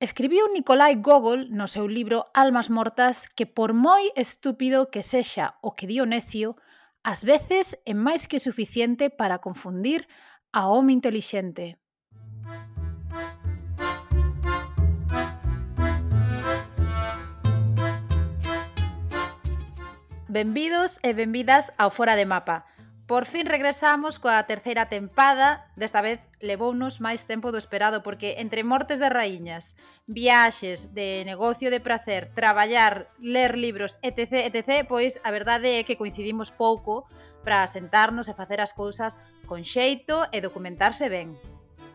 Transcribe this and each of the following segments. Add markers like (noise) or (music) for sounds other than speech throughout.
Escribiu Nikolai Gogol no seu libro Almas Mortas que por moi estúpido que sexa o que dio necio, ás veces é máis que suficiente para confundir a home intelixente. Benvidos e benvidas ao Fora de Mapa, Por fin regresamos coa terceira tempada, desta vez levounos máis tempo do esperado porque entre mortes de raíñas, viaxes de negocio de prazer, traballar, ler libros, etc, etc, pois a verdade é que coincidimos pouco para sentarnos e facer as cousas con xeito e documentarse ben.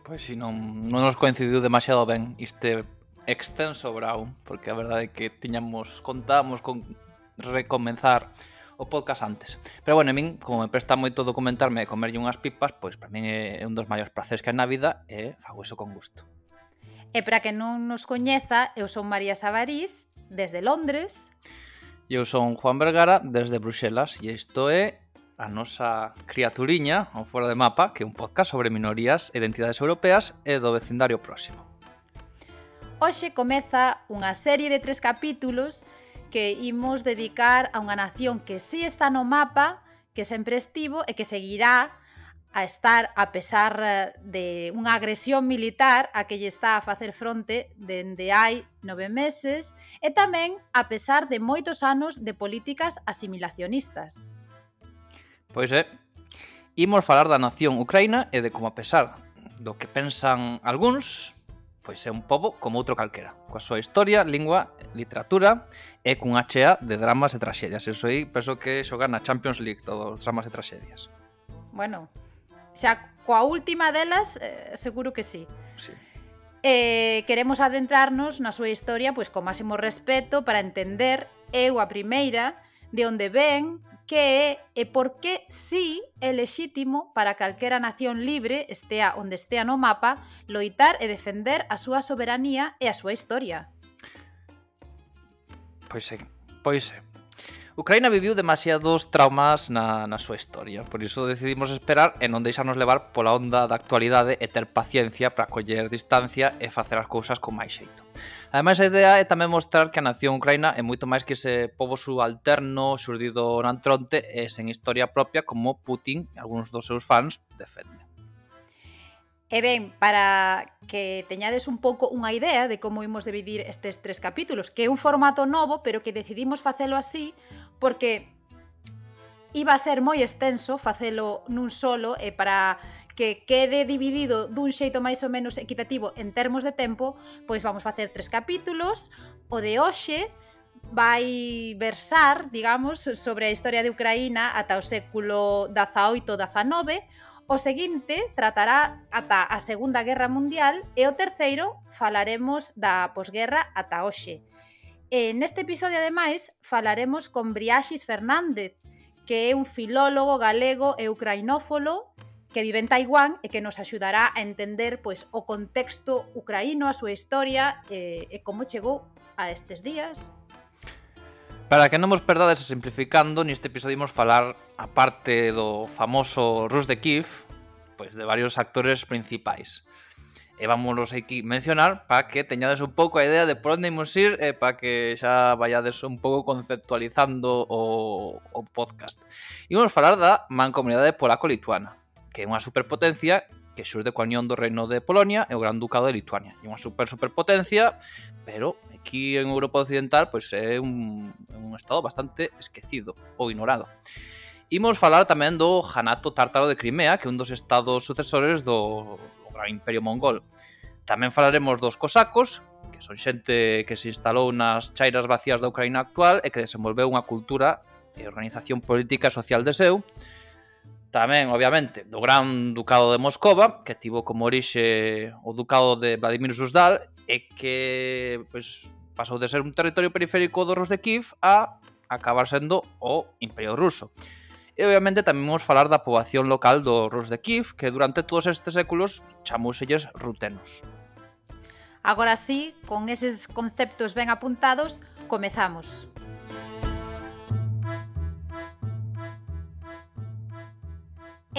Pois si non, non nos coincidiu demasiado ben este extenso brau, porque a verdade é que tiñamos contábamos con recomenzar o podcast antes. Pero bueno, a min, como me presta moito documentarme e comerlle unhas pipas, pois para min é un dos maiores placeres que hai na vida e fago iso con gusto. E para que non nos coñeza, eu son María Sabarís, desde Londres. E Eu son Juan Vergara, desde Bruxelas, e isto é a nosa criaturiña, ao fora de mapa, que é un podcast sobre minorías e identidades europeas e do vecindario próximo. Hoxe comeza unha serie de tres capítulos que imos dedicar a unha nación que si sí está no mapa, que sempre estivo e que seguirá a estar a pesar eh, de unha agresión militar a que lle está a facer fronte dende hai nove meses e tamén a pesar de moitos anos de políticas asimilacionistas. Pois é, imos falar da nación ucraina e de como a pesar do que pensan algúns, pois é un pobo como outro calquera, coa súa historia, lingua, literatura é cunha chea de dramas e traxedias. Eso aí penso que xogar na Champions League todos os dramas e traxedias. Bueno, xa coa última delas eh, seguro que sí. Sí. Eh, queremos adentrarnos na súa historia pois co máximo respeto para entender eu a primeira de onde ven, que é e por que sí é lexítimo para calquera nación libre, estea onde estea no mapa, loitar e defender a súa soberanía e a súa historia. Pois é, pois é. Ucraína viviu demasiados traumas na, na súa historia, por iso decidimos esperar e non deixarnos levar pola onda da actualidade e ter paciencia para coller distancia e facer as cousas con máis xeito. Ademais, a idea é tamén mostrar que a nación ucraína é moito máis que ese povo subalterno, surdido na antronte e sen historia propia como Putin e algúns dos seus fans defenden. E ben, para que teñades un pouco unha idea de como imos dividir estes tres capítulos, que é un formato novo, pero que decidimos facelo así porque iba a ser moi extenso facelo nun solo e para que quede dividido dun xeito máis ou menos equitativo en termos de tempo, pois vamos facer tres capítulos, o de hoxe, vai versar, digamos, sobre a historia de Ucraína ata o século XVIII-XIX, O seguinte tratará ata a Segunda Guerra Mundial e o terceiro falaremos da posguerra ata hoxe. E neste episodio, ademais, falaremos con Briaxis Fernández, que é un filólogo galego e ucrainófolo que vive en Taiwán e que nos axudará a entender pois, o contexto ucraíno, a súa historia e, e como chegou a estes días Para que non vos perdades a simplificando, neste episodio imos falar, a parte do famoso Rus de Kiev, pois de varios actores principais. E vámonos aquí mencionar para que teñades un pouco a idea de por onde imos ir e para que xa vayades un pouco conceptualizando o, o podcast. Imos falar da Mancomunidade Polaco-Lituana, que é unha superpotencia que xurde coa unión do Reino de Polonia e o Gran Ducado de Lituania. É unha super superpotencia, pero aquí en Europa Occidental pois é un, un estado bastante esquecido ou ignorado. Imos falar tamén do Hanato Tártaro de Crimea, que é un dos estados sucesores do, do Gran Imperio Mongol. Tamén falaremos dos cosacos, que son xente que se instalou nas chairas vacías da Ucraína actual e que desenvolveu unha cultura e organización política e social de seu, Tamén, obviamente, do Gran Ducado de Moscova, que tivo como orixe o Ducado de Vladimir Susdal, e que pois, pasou de ser un territorio periférico do Rus de Kiev a acabar sendo o Imperio Ruso. E obviamente tamén vamos falar da poboación local do Rus de Kiev, que durante todos estes séculos chamúselles rutenos. Agora sí, con eses conceptos ben apuntados, comezamos. Comezamos.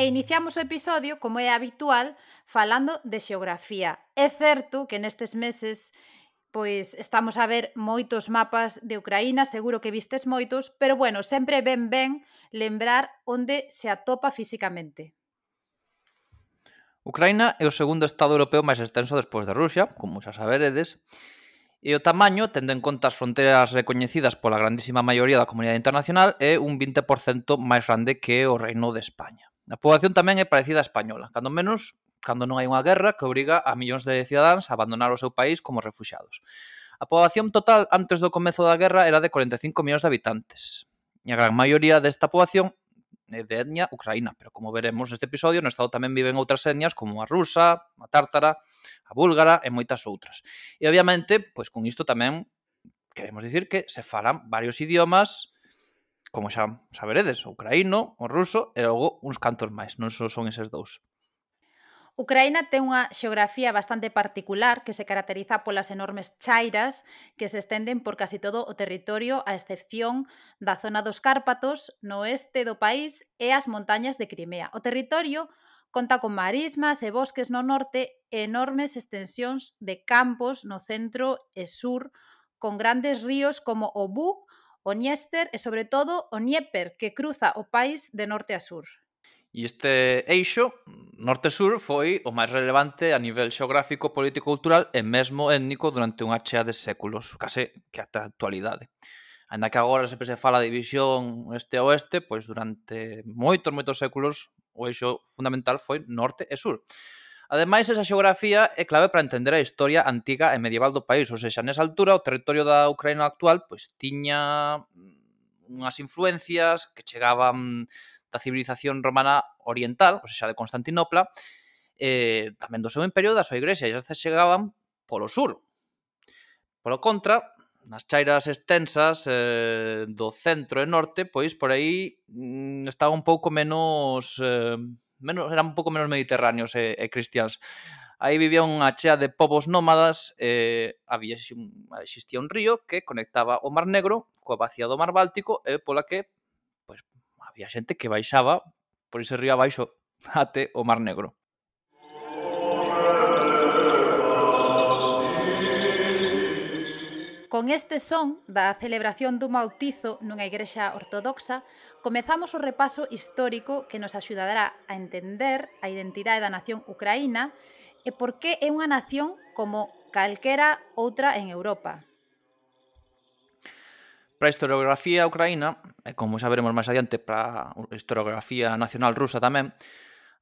E iniciamos o episodio, como é habitual, falando de xeografía. É certo que nestes meses pois estamos a ver moitos mapas de Ucraína, seguro que vistes moitos, pero bueno, sempre ben ben lembrar onde se atopa físicamente. Ucraína é o segundo estado europeo máis extenso despois de Rusia, como xa saberedes, e o tamaño, tendo en conta as fronteiras recoñecidas pola grandísima maioría da comunidade internacional, é un 20% máis grande que o Reino de España. A poboación tamén é parecida á española, cando menos cando non hai unha guerra que obriga a millóns de cidadáns a abandonar o seu país como refuxados. A poboación total antes do comezo da guerra era de 45 millóns de habitantes. E a gran maioría desta poboación é de etnia ucraína, pero como veremos neste episodio, no Estado tamén viven outras etnias como a rusa, a tártara, a búlgara e moitas outras. E obviamente, pois con isto tamén queremos dicir que se falan varios idiomas como xa saberedes, o ucraíno, o ruso e logo uns cantos máis, non só son eses dous. Ucraína ten unha xeografía bastante particular que se caracteriza polas enormes chairas que se estenden por casi todo o territorio a excepción da zona dos Cárpatos no oeste do país e as montañas de Crimea. O territorio conta con marismas e bosques no norte e enormes extensións de campos no centro e sur con grandes ríos como o Bug o Niester e, sobre todo, o Nieper, que cruza o país de norte a sur. E este eixo norte-sur foi o máis relevante a nivel xeográfico, político-cultural e mesmo étnico durante unha chea de séculos, case que ata a actualidade. Ainda que agora sempre se fala de división este a oeste, pois durante moitos, moitos séculos o eixo fundamental foi norte e sur. Ademais, esa xeografía é clave para entender a historia antiga e medieval do país, ou seja, nesa altura o territorio da Ucraína actual pois tiña mm, unhas influencias que chegaban da civilización romana oriental, ou seja, de Constantinopla, eh, tamén do seu imperio da súa igrexa, e xa se chegaban polo sur. Polo contra, nas chairas extensas eh, do centro e norte, pois por aí mm, estaba un pouco menos eh, menos, eran un pouco menos mediterráneos eh, eh, e, e cristians. Aí vivía unha chea de povos nómadas, e había existía un río que conectaba o Mar Negro coa vacía do Mar Báltico e pola que pois, había xente que baixaba por ese río abaixo ate o Mar Negro. Con este son da celebración dun bautizo nunha igrexa ortodoxa, comezamos o repaso histórico que nos axudará a entender a identidade da nación ucraína e por que é unha nación como calquera outra en Europa. Para a historiografía ucraína, e como saberemos máis adiante para a historiografía nacional rusa tamén,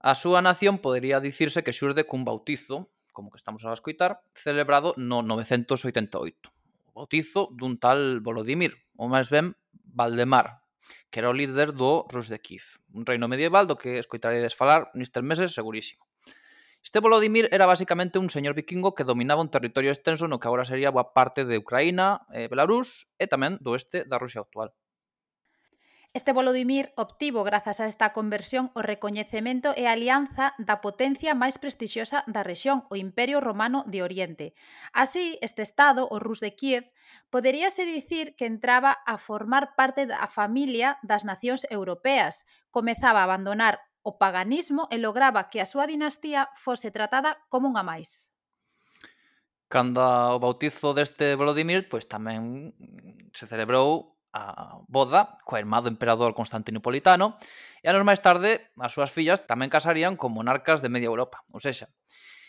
a súa nación podería dicirse que xurde cun bautizo, como que estamos a escoitar, celebrado no 988 o bautizo dun tal Volodymyr, ou máis ben Valdemar, que era o líder do Rus de Kiev, un reino medieval do que escoitaredes falar nestes meses segurísimo. Este Volodymyr era basicamente un señor vikingo que dominaba un territorio extenso no que agora sería boa parte de Ucraína, eh, Belarus e tamén do oeste da Rusia actual. Este Volodymyr obtivo grazas a esta conversión o recoñecemento e alianza da potencia máis prestixiosa da rexión, o Imperio Romano de Oriente. Así, este estado, o Rus de Kiev, poderíase dicir que entraba a formar parte da familia das nacións europeas, comezaba a abandonar o paganismo e lograba que a súa dinastía fose tratada como unha máis. Cando o bautizo deste Volodymyr, pois tamén se celebrou a boda co irmá do emperador Constantinopolitano e anos máis tarde as súas fillas tamén casarían con monarcas de media Europa, ou sexa,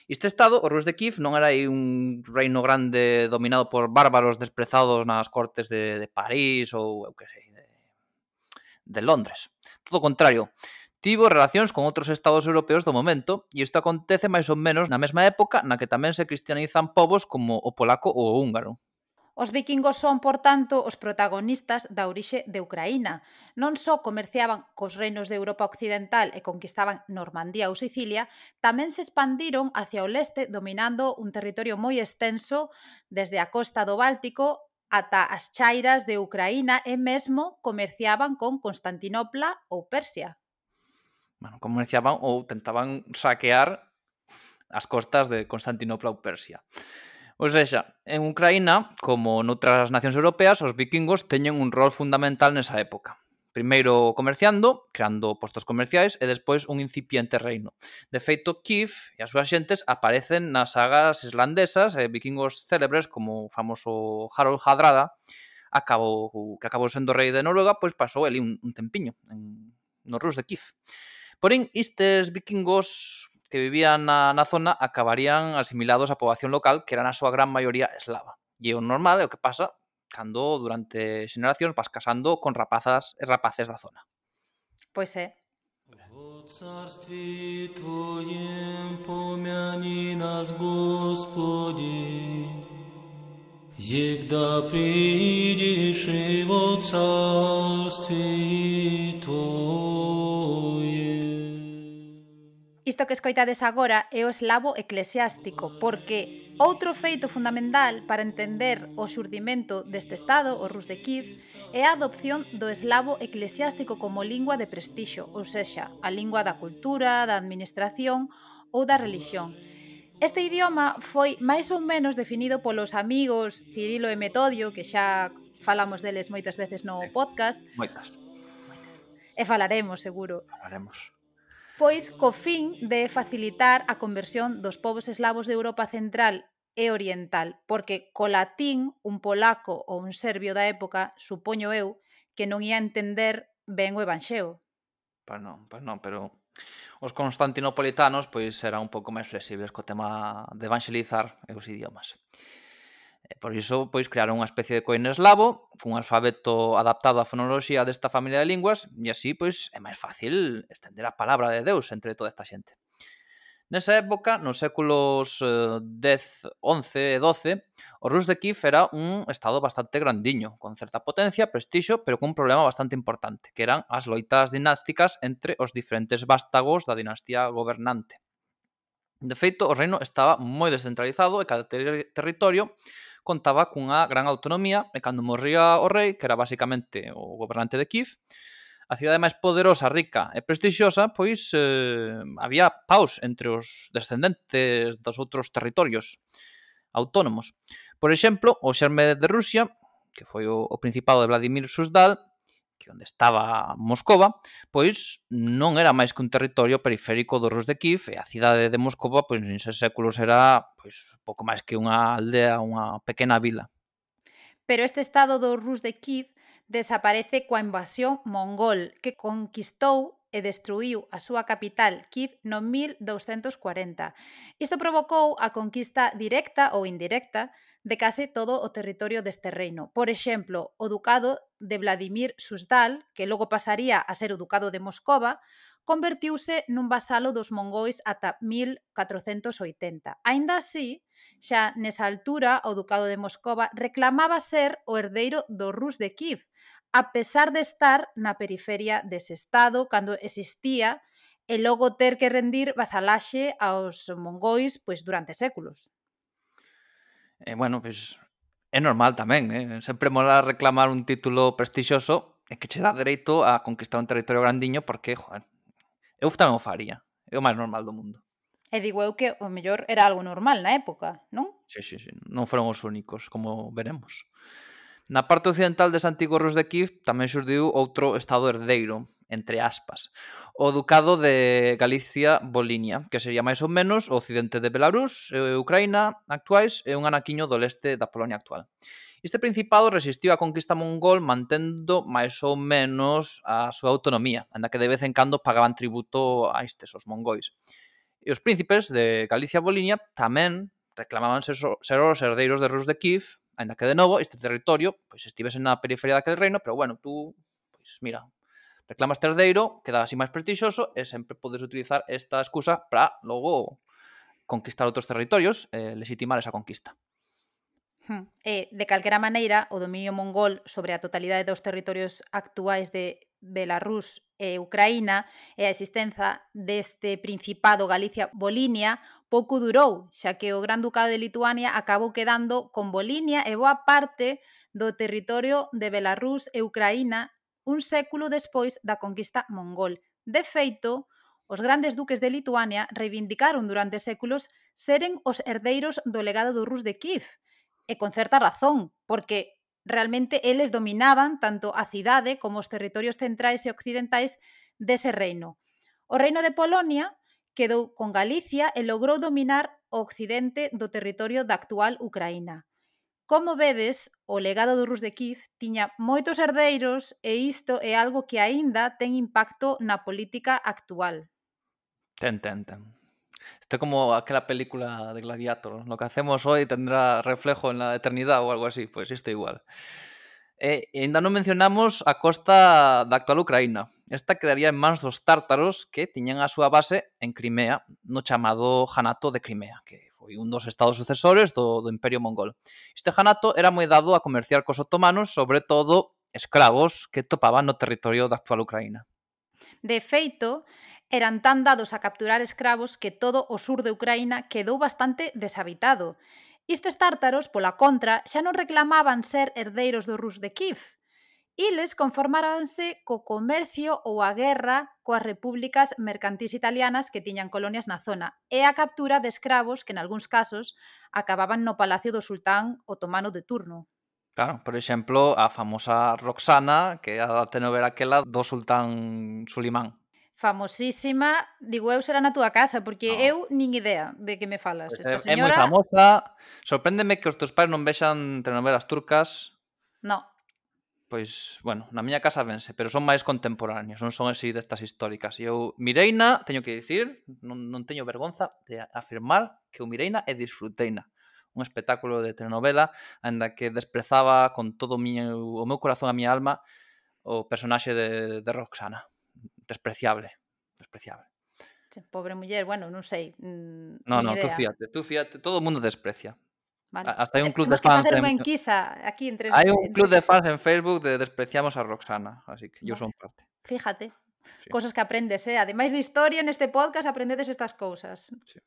Este estado, o Rus de Kiev, non era aí un reino grande dominado por bárbaros desprezados nas cortes de, de París ou, eu que sei, de, de Londres. Todo o contrario, tivo relacións con outros estados europeos do momento e isto acontece máis ou menos na mesma época na que tamén se cristianizan povos como o polaco ou o húngaro. Os vikingos son, por tanto, os protagonistas da orixe de Ucraína. Non só comerciaban cos reinos de Europa Occidental e conquistaban Normandía ou Sicilia, tamén se expandiron hacia o leste dominando un territorio moi extenso desde a costa do Báltico ata as chairas de Ucraína e mesmo comerciaban con Constantinopla ou Persia. Bueno, comerciaban ou tentaban saquear as costas de Constantinopla ou Persia. Pois Ou seja, en Ucraína, como noutras nacións europeas, os vikingos teñen un rol fundamental nesa época. Primeiro comerciando, creando postos comerciais e despois un incipiente reino. De feito, Kiev e as súas xentes aparecen nas sagas islandesas e vikingos célebres como o famoso Harald Hadrada, acabou, que acabou sendo rei de Noruega, pois pasou ali un, un tempiño en, no Rus de Kiev. Porén, estes vikingos que vivían na, na zona acabarían asimilados á poboación local que era na súa gran maioría eslava. E o normal é o que pasa cando durante xeneracións vas casando con rapazas e rapaces da zona. Pois é. В царстве Твоем помяни нас, Господи, Егда придешь и во царстве Твоем. Isto que escoitades agora é o eslavo eclesiástico, porque outro feito fundamental para entender o xurdimento deste estado, o Rus de Kiev, é a adopción do eslavo eclesiástico como lingua de prestixo, ou sexa, a lingua da cultura, da administración ou da religión. Este idioma foi máis ou menos definido polos amigos Cirilo e Metodio, que xa falamos deles moitas veces no podcast. Moitas. Moitas. E falaremos, seguro. Falaremos pois co fin de facilitar a conversión dos povos eslavos de Europa Central e Oriental, porque co latín un polaco ou un serbio da época, supoño eu, que non ia entender ben o evanxeo. Pa non, pa non, pero os constantinopolitanos pois eran un pouco máis flexibles co tema de evangelizar e os idiomas. Eh, por iso, pois, crearon unha especie de coin eslavo cun alfabeto adaptado á fonoloxía desta familia de linguas e así, pois, é máis fácil estender a palabra de Deus entre toda esta xente. Nesa época, nos séculos eh, X, XI e XII, o Rus de Kiev era un estado bastante grandiño, con certa potencia, prestixo, pero cun problema bastante importante, que eran as loitas dinásticas entre os diferentes vástagos da dinastía gobernante. De feito, o reino estaba moi descentralizado e cada ter territorio contaba cunha gran autonomía e cando morría o rei, que era basicamente o gobernante de Kiev, a cidade máis poderosa, rica e prestixiosa, pois eh, había paus entre os descendentes dos outros territorios autónomos. Por exemplo, o xerme de Rusia, que foi o, o principado de Vladimir Susdal, que onde estaba Moscova, pois non era máis que un territorio periférico do Rus de Kiev e a cidade de Moscova pois nos séculos era pois pouco máis que unha aldea, unha pequena vila. Pero este estado do Rus de Kiev desaparece coa invasión mongol que conquistou e destruiu a súa capital, Kiev, no 1240. Isto provocou a conquista directa ou indirecta de case todo o territorio deste reino. Por exemplo, o ducado de Vladimir Susdal, que logo pasaría a ser o ducado de Moscova, convertiuse nun vasalo dos mongois ata 1480. Aínda así, xa nesa altura, o ducado de Moscova reclamaba ser o herdeiro do Rus de Kiev, a pesar de estar na periferia dese estado cando existía e logo ter que rendir vasalaxe aos mongois pois durante séculos. E, bueno, pois, é normal tamén, eh? sempre mola reclamar un título prestixioso e que che dá dereito a conquistar un territorio grandiño porque, joder, eu tamén o faría. É o máis normal do mundo. E digo eu que o mellor era algo normal na época, non? Sí, sí, sí. Non foron os únicos, como veremos. Na parte occidental de antigos Rus de Kiev tamén xurdiu outro estado herdeiro, entre aspas. O Ducado de Galicia Bolinia, que sería máis ou menos o occidente de Belarus eh, e Ucraína actuais e un anaquiño do leste da Polonia actual. Este principado resistiu a conquista mongol mantendo máis ou menos a súa autonomía, anda que de vez en cando pagaban tributo a estes os mongois. E os príncipes de Galicia Bolinia tamén reclamaban ser, ser os herdeiros de Rus de Kiev, ainda que de novo este territorio pois estivese na periferia daquele reino, pero bueno, tú pois mira, reclamas terdeiro, queda así máis prestixoso e sempre podes utilizar esta excusa para logo conquistar outros territorios eh, e legitimar esa conquista. Hmm. E, de calquera maneira, o dominio mongol sobre a totalidade dos territorios actuais de Belarus e Ucraína e a existenza deste principado Galicia-Bolinia pouco durou, xa que o Gran Ducado de Lituania acabou quedando con Bolinia e boa parte do territorio de Belarus e Ucraína un século despois da conquista mongol. De feito, os grandes duques de Lituania reivindicaron durante séculos seren os herdeiros do legado do Rus de Kiev, e con certa razón, porque realmente eles dominaban tanto a cidade como os territorios centrais e occidentais dese reino. O reino de Polonia quedou con Galicia e logrou dominar o occidente do territorio da actual Ucraína. Como vedes, o legado do Rus de Kiev tiña moitos herdeiros e isto é algo que aínda ten impacto na política actual. Ten, ten, ten. Isto é como aquela película de Gladiator, lo que hacemos hoy tendrá reflejo en la eternidad ou algo así, pois pues isto é igual. E ainda non mencionamos a costa da actual Ucraína. Esta quedaría en mans dos tártaros que tiñan a súa base en Crimea, no chamado Janato de Crimea, que foi un dos estados sucesores do, do Imperio Mongol. Este janato era moi dado a comerciar cos otomanos, sobre todo escravos que topaban no territorio da actual Ucraína. De feito, eran tan dados a capturar escravos que todo o sur de Ucraína quedou bastante deshabitado. Estes tártaros, pola contra, xa non reclamaban ser herdeiros do Rus de Kiev, Iles conformáronse co comercio ou a guerra coas repúblicas mercantís italianas que tiñan colonias na zona e a captura de escravos que, en algúns casos, acababan no palacio do sultán otomano de turno. Claro, por exemplo, a famosa Roxana, que é a tenovela aquela do sultán Sulimán. Famosísima, digo eu será na túa casa, porque no. eu nin idea de que me falas. Pois Esta señora... É moi famosa, sorpréndeme que os teus pais non vexan telenovelas turcas. No pois, bueno, na miña casa vense, pero son máis contemporáneos, non son así destas históricas. E eu Mireina, teño que dicir, non, non teño vergonza de afirmar que o Mireina é disfruteina un espectáculo de telenovela anda que desprezaba con todo o meu, o meu corazón a miña alma o personaxe de, de Roxana despreciable despreciable Pobre muller, bueno, non sei. Mm, no, no, idea. tú fíate, tú fíate, todo o mundo desprecia. Vale. Hasta hay un eh, club Tenemos de fans. Que hacer una enquisa aquí entre hay un club de fans en Facebook de despreciamos a Roxana, así que vale. son parte. Fíjate, sí. cosas que aprendes, ¿eh? Ademais de historia, neste podcast aprendedes estas cousas. Sí.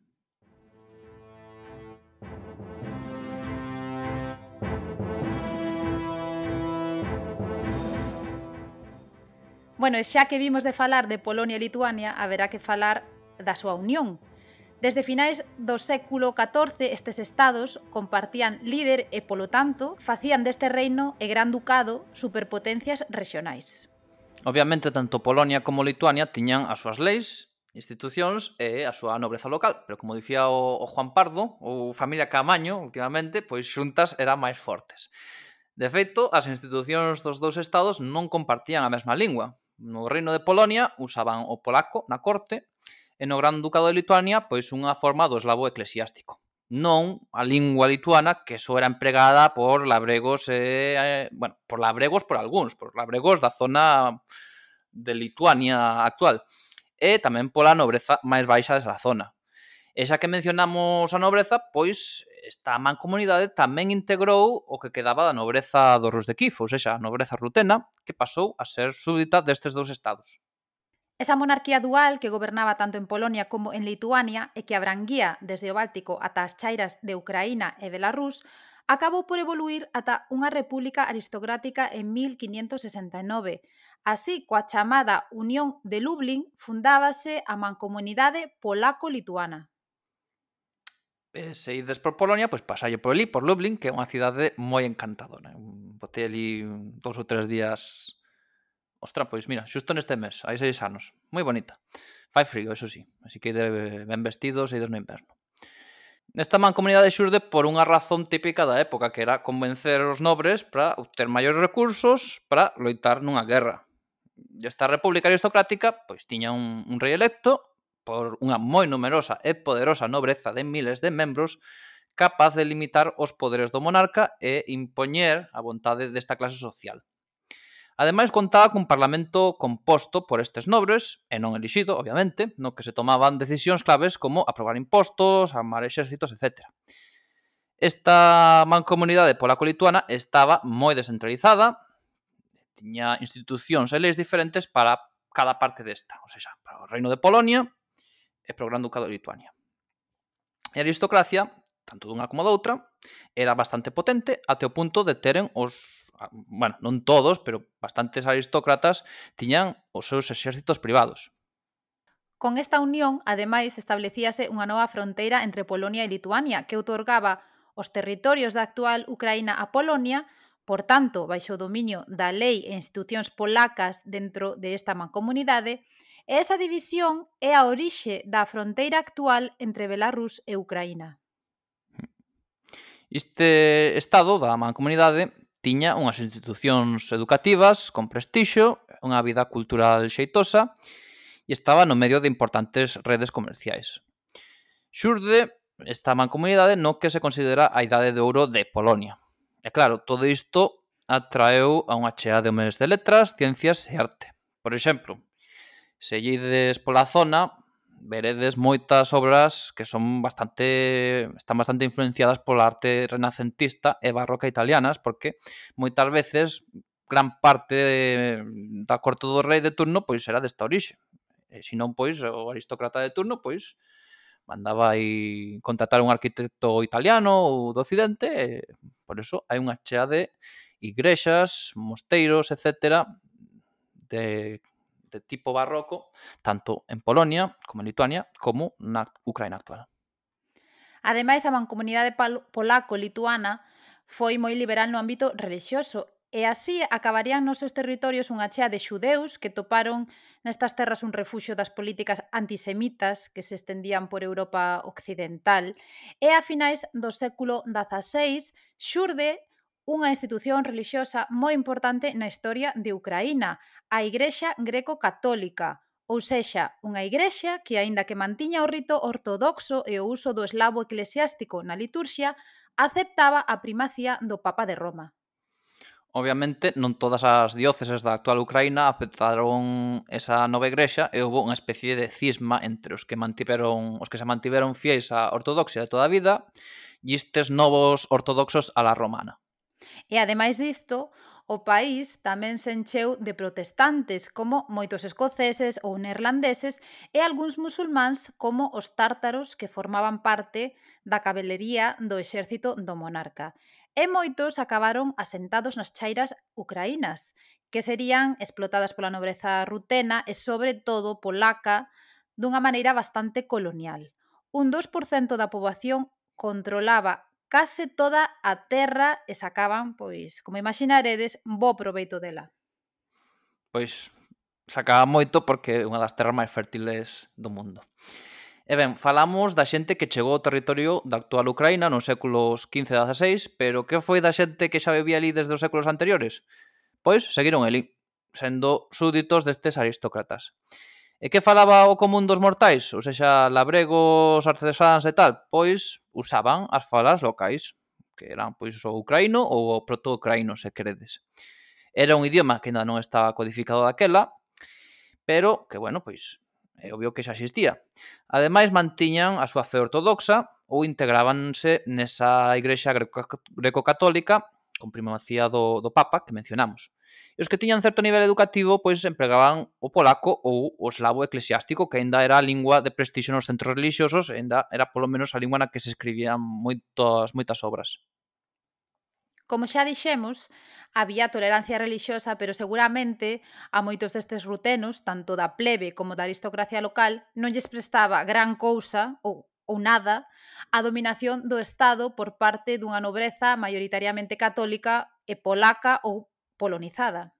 Bueno, xa que vimos de falar de Polonia e Lituania, haberá que falar da súa unión Desde finais do século XIV estes estados compartían líder e, polo tanto, facían deste reino e gran ducado superpotencias regionais. Obviamente, tanto Polonia como Lituania tiñan as súas leis, institucións e a súa nobreza local, pero como dicía o, o Juan Pardo, ou familia Camaño, últimamente, pois xuntas eran máis fortes. De feito, as institucións dos dous estados non compartían a mesma lingua. No reino de Polonia usaban o polaco na corte e no Gran Ducado de Lituania pois unha forma do eslavo eclesiástico non a lingua lituana que só era empregada por labregos e, eh, bueno, por labregos por algúns, por labregos da zona de Lituania actual e tamén pola nobreza máis baixa desa zona. E xa que mencionamos a nobreza, pois esta mancomunidade tamén integrou o que quedaba da nobreza dos Rus de Kif, ou seja, a nobreza rutena, que pasou a ser súbdita destes dous estados. Esa monarquía dual que gobernaba tanto en Polonia como en Lituania e que abranguía desde o Báltico ata as chairas de Ucraína e Belarús, acabou por evoluir ata unha república aristocrática en 1569. Así, coa chamada Unión de Lublin, fundábase a mancomunidade polaco-lituana. E se ides por Polonia, pois pasalle por ali, por Lublin, que é unha cidade moi encantadora. Eh, Botei ali dous ou tres días Ostra, pois mira, xusto neste mes, hai seis anos. Moi bonita. Fai frío, eso sí. Así que debe ben vestidos e idos no inverno. Esta mancomunidade xurde por unha razón típica da época, que era convencer os nobres para obter maiores recursos para loitar nunha guerra. E esta república aristocrática pois tiña un, un rei electo por unha moi numerosa e poderosa nobreza de miles de membros capaz de limitar os poderes do monarca e impoñer a vontade desta clase social. Ademais, contaba cun Parlamento composto por estes nobres, e non elixido, obviamente, no que se tomaban decisións claves como aprobar impostos, armar exércitos, etc. Esta mancomunidade polaco-lituana estaba moi descentralizada, tiña institucións e leis diferentes para cada parte desta, ou seja, para o Reino de Polonia e para o Gran Ducado de Lituania. E a aristocracia tanto dunha como doutra, era bastante potente até o punto de teren os, bueno, non todos, pero bastantes aristócratas tiñan os seus exércitos privados. Con esta unión, ademais, establecíase unha nova fronteira entre Polonia e Lituania que outorgaba os territorios da actual Ucraína a Polonia, por tanto, baixo o dominio da lei e institucións polacas dentro desta mancomunidade, e esa división é a orixe da fronteira actual entre Belarus e Ucraína. Este estado da mancomunidade tiña unhas institucións educativas con prestixio, unha vida cultural xeitosa e estaba no medio de importantes redes comerciais. Xurde esta mancomunidade no que se considera a idade de ouro de Polonia. E claro, todo isto atraeu a unha chea de homes de letras, ciencias e arte. Por exemplo, se lleides pola zona, veredes moitas obras que son bastante están bastante influenciadas pola arte renacentista e barroca italianas porque moitas veces gran parte da corte do rei de turno pois era desta orixe. E se non pois o aristócrata de turno pois mandaba aí contratar un arquitecto italiano ou do occidente, e por eso hai unha chea de igrexas, mosteiros, etcétera, de de tipo barroco, tanto en Polonia como en Lituania, como na Ucraina actual. Ademais, a mancomunidade polaco-lituana foi moi liberal no ámbito relixioso e así acabarían nos seus territorios unha chea de xudeus que toparon nestas terras un refuxo das políticas antisemitas que se estendían por Europa Occidental. E a finais do século XVI xurde unha institución relixiosa moi importante na historia de Ucraína, a Igrexa Greco-Católica, ou sexa, unha igrexa que, aínda que mantiña o rito ortodoxo e o uso do eslavo eclesiástico na liturxia, aceptaba a primacía do Papa de Roma. Obviamente, non todas as dióceses da actual Ucraína aceptaron esa nova igrexa e houve unha especie de cisma entre os que mantiveron os que se mantiveron fiéis á ortodoxia de toda a vida e estes novos ortodoxos a la romana. E ademais disto, o país tamén se encheu de protestantes como moitos escoceses ou neerlandeses e algúns musulmáns como os tártaros que formaban parte da cabelería do exército do monarca. E moitos acabaron asentados nas chairas ucraínas, que serían explotadas pola nobreza rutena e sobre todo polaca dunha maneira bastante colonial. Un 2% da poboación controlaba case toda a terra e sacaban, pois, como imaginaredes, bo proveito dela. Pois, sacaba moito porque é unha das terras máis fértiles do mundo. E ben, falamos da xente que chegou ao territorio da actual Ucraína nos séculos XV e XVI, pero que foi da xente que xa vivía ali desde os séculos anteriores? Pois seguiron ali, sendo súditos destes aristócratas. E que falaba o común dos mortais? Ou seja, labregos, artesáns e tal? Pois usaban as falas locais, que eran pois o ucraíno ou o proto-ucraíno, se queredes. Era un idioma que ainda non estaba codificado daquela, pero que, bueno, pois é obvio que xa existía. Ademais, mantiñan a súa fe ortodoxa ou integrábanse nesa igrexa greco-católica con primacía do, do Papa que mencionamos. E os que tiñan certo nivel educativo pois empregaban o polaco ou o eslavo eclesiástico que aínda era a lingua de prestixio nos centros religiosos, aínda era polo menos a lingua na que se escribían moitas, moitas obras. Como xa dixemos, había tolerancia religiosa, pero seguramente a moitos destes rutenos, tanto da plebe como da aristocracia local, non lles prestaba gran cousa ou ou nada a dominación do Estado por parte dunha nobreza maioritariamente católica e polaca ou polonizada.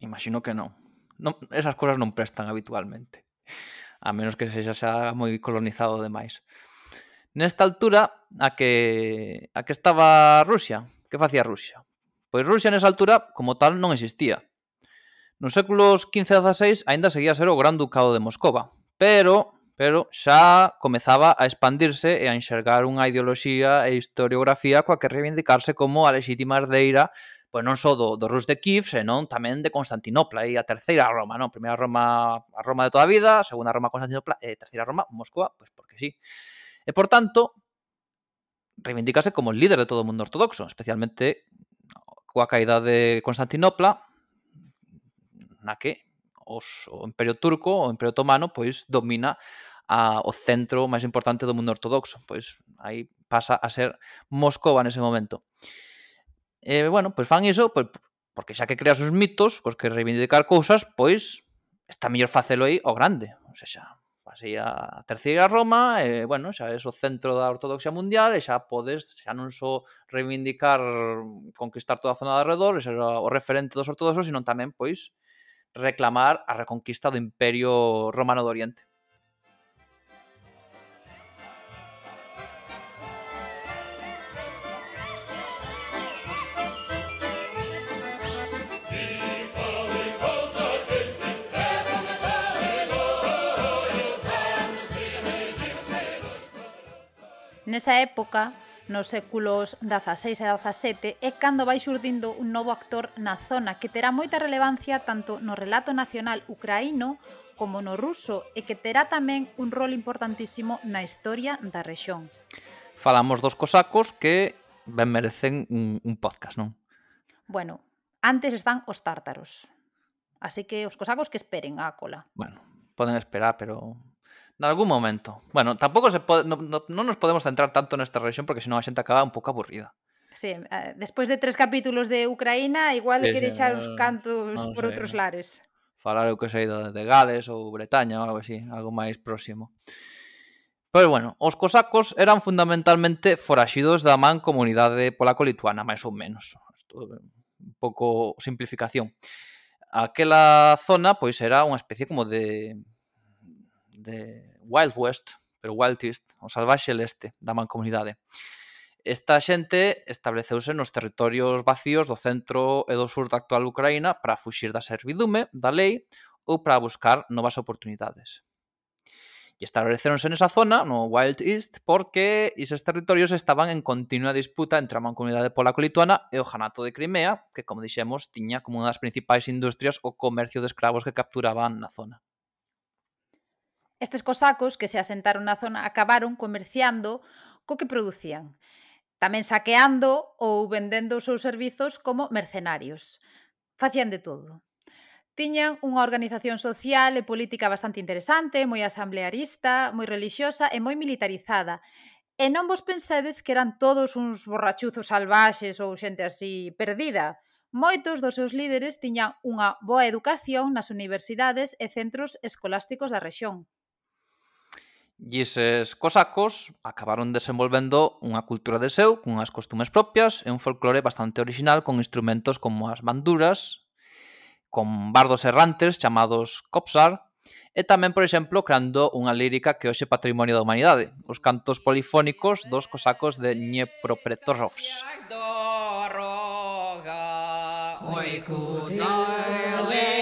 Imagino que non. non esas cousas non prestan habitualmente. A menos que sexa xa moi colonizado demais. Nesta altura, a que, a que estaba Rusia? Que facía Rusia? Pois Rusia nesa altura, como tal, non existía. Nos séculos XV e XVI aínda seguía a ser o Gran Ducado de Moscova, pero pero xa comezaba a expandirse e a enxergar unha ideoloxía e historiografía coa que reivindicarse como a lexítima herdeira pois non só do, do Rus de Kiev, senón tamén de Constantinopla e a terceira Roma, non? Primeira Roma, a Roma de toda a vida, a segunda Roma, Constantinopla, e a terceira Roma, Moscova, pois porque sí. E por tanto, reivindicarse como líder de todo o mundo ortodoxo, especialmente coa caída de Constantinopla, na que os, o Imperio Turco, o Imperio Otomano, pois domina a, o centro máis importante do mundo ortodoxo. Pois aí pasa a ser Moscova nese momento. E, bueno, pois fan iso, pois, porque xa que creas os mitos, cos que reivindicar cousas, pois está mellor facelo aí o grande. O sea, xa, así a terceira Roma, e, bueno, xa é o centro da ortodoxia mundial e xa podes, xa non só reivindicar conquistar toda a zona de alrededor, e xa o referente dos ortodoxos, sino tamén, pois, reclamar a reconquista do Imperio Romano do Oriente. Nesa época, nos séculos XVI e XVII é cando vai xurdindo un novo actor na zona que terá moita relevancia tanto no relato nacional ucraíno como no ruso e que terá tamén un rol importantísimo na historia da rexión. Falamos dos cosacos que ben merecen un, un podcast, non? Bueno, antes están os tártaros. Así que os cosacos que esperen a cola. Bueno, poden esperar, pero nalgún momento. Bueno, tampouco se pode, no, no, non nos podemos centrar tanto nesta región porque senón a xente acaba un pouco aburrida. Sí, eh, despois de tres capítulos de Ucraína, igual que deixar os cantos non por sei. outros lares. Falar eu que sei de Gales ou Bretaña ou algo así, algo máis próximo. Pero bueno, os cosacos eran fundamentalmente foraxidos da man comunidade polaco-lituana, máis ou menos. Isto, é eh, un pouco simplificación. Aquela zona pois era unha especie como de de Wild West, pero Wild East, o salvaxe leste da mancomunidade. Esta xente estableceuse nos territorios vacíos do centro e do sur da actual Ucraína para fuxir da servidume, da lei ou para buscar novas oportunidades. E estableceronse nesa zona, no Wild East, porque esos territorios estaban en continua disputa entre a mancomunidade polaco-lituana e o janato de Crimea, que, como dixemos, tiña como unha das principais industrias o comercio de escravos que capturaban na zona. Estes cosacos que se asentaron na zona acabaron comerciando co que producían, tamén saqueando ou vendendo os seus servizos como mercenarios. Facían de todo. Tiñan unha organización social e política bastante interesante, moi asamblearista, moi relixiosa e moi militarizada. E non vos pensedes que eran todos uns borrachuzos salvaxes ou xente así perdida. Moitos dos seus líderes tiñan unha boa educación nas universidades e centros escolásticos da rexión. E eses cosacos acabaron desenvolvendo unha cultura de seu, cunhas costumes propias e un folclore bastante original con instrumentos como as banduras, con bardos errantes chamados kopsar, e tamén, por exemplo, creando unha lírica que hoxe é patrimonio da humanidade, os cantos polifónicos dos cosacos de Dniepropetrovsk. Ой, куди лежить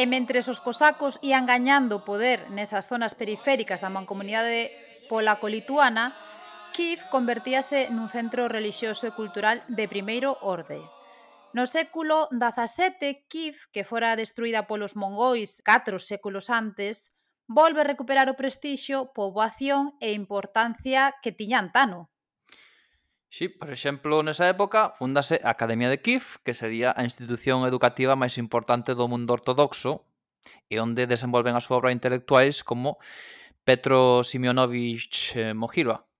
E mentre os cosacos ían gañando poder nesas zonas periféricas da mancomunidade polaco-lituana, Kiev convertíase nun centro relixioso e cultural de primeiro orde. No século XVII, Kiev, que fora destruída polos mongois catro séculos antes, volve recuperar o prestixio, poboación e importancia que tiña Antano, Sí, por exemplo, nesa época fundase a Academia de Kiev, que sería a institución educativa máis importante do mundo ortodoxo e onde desenvolven a súa obra intelectuais como Petro Simeonovich eh, Mojilva,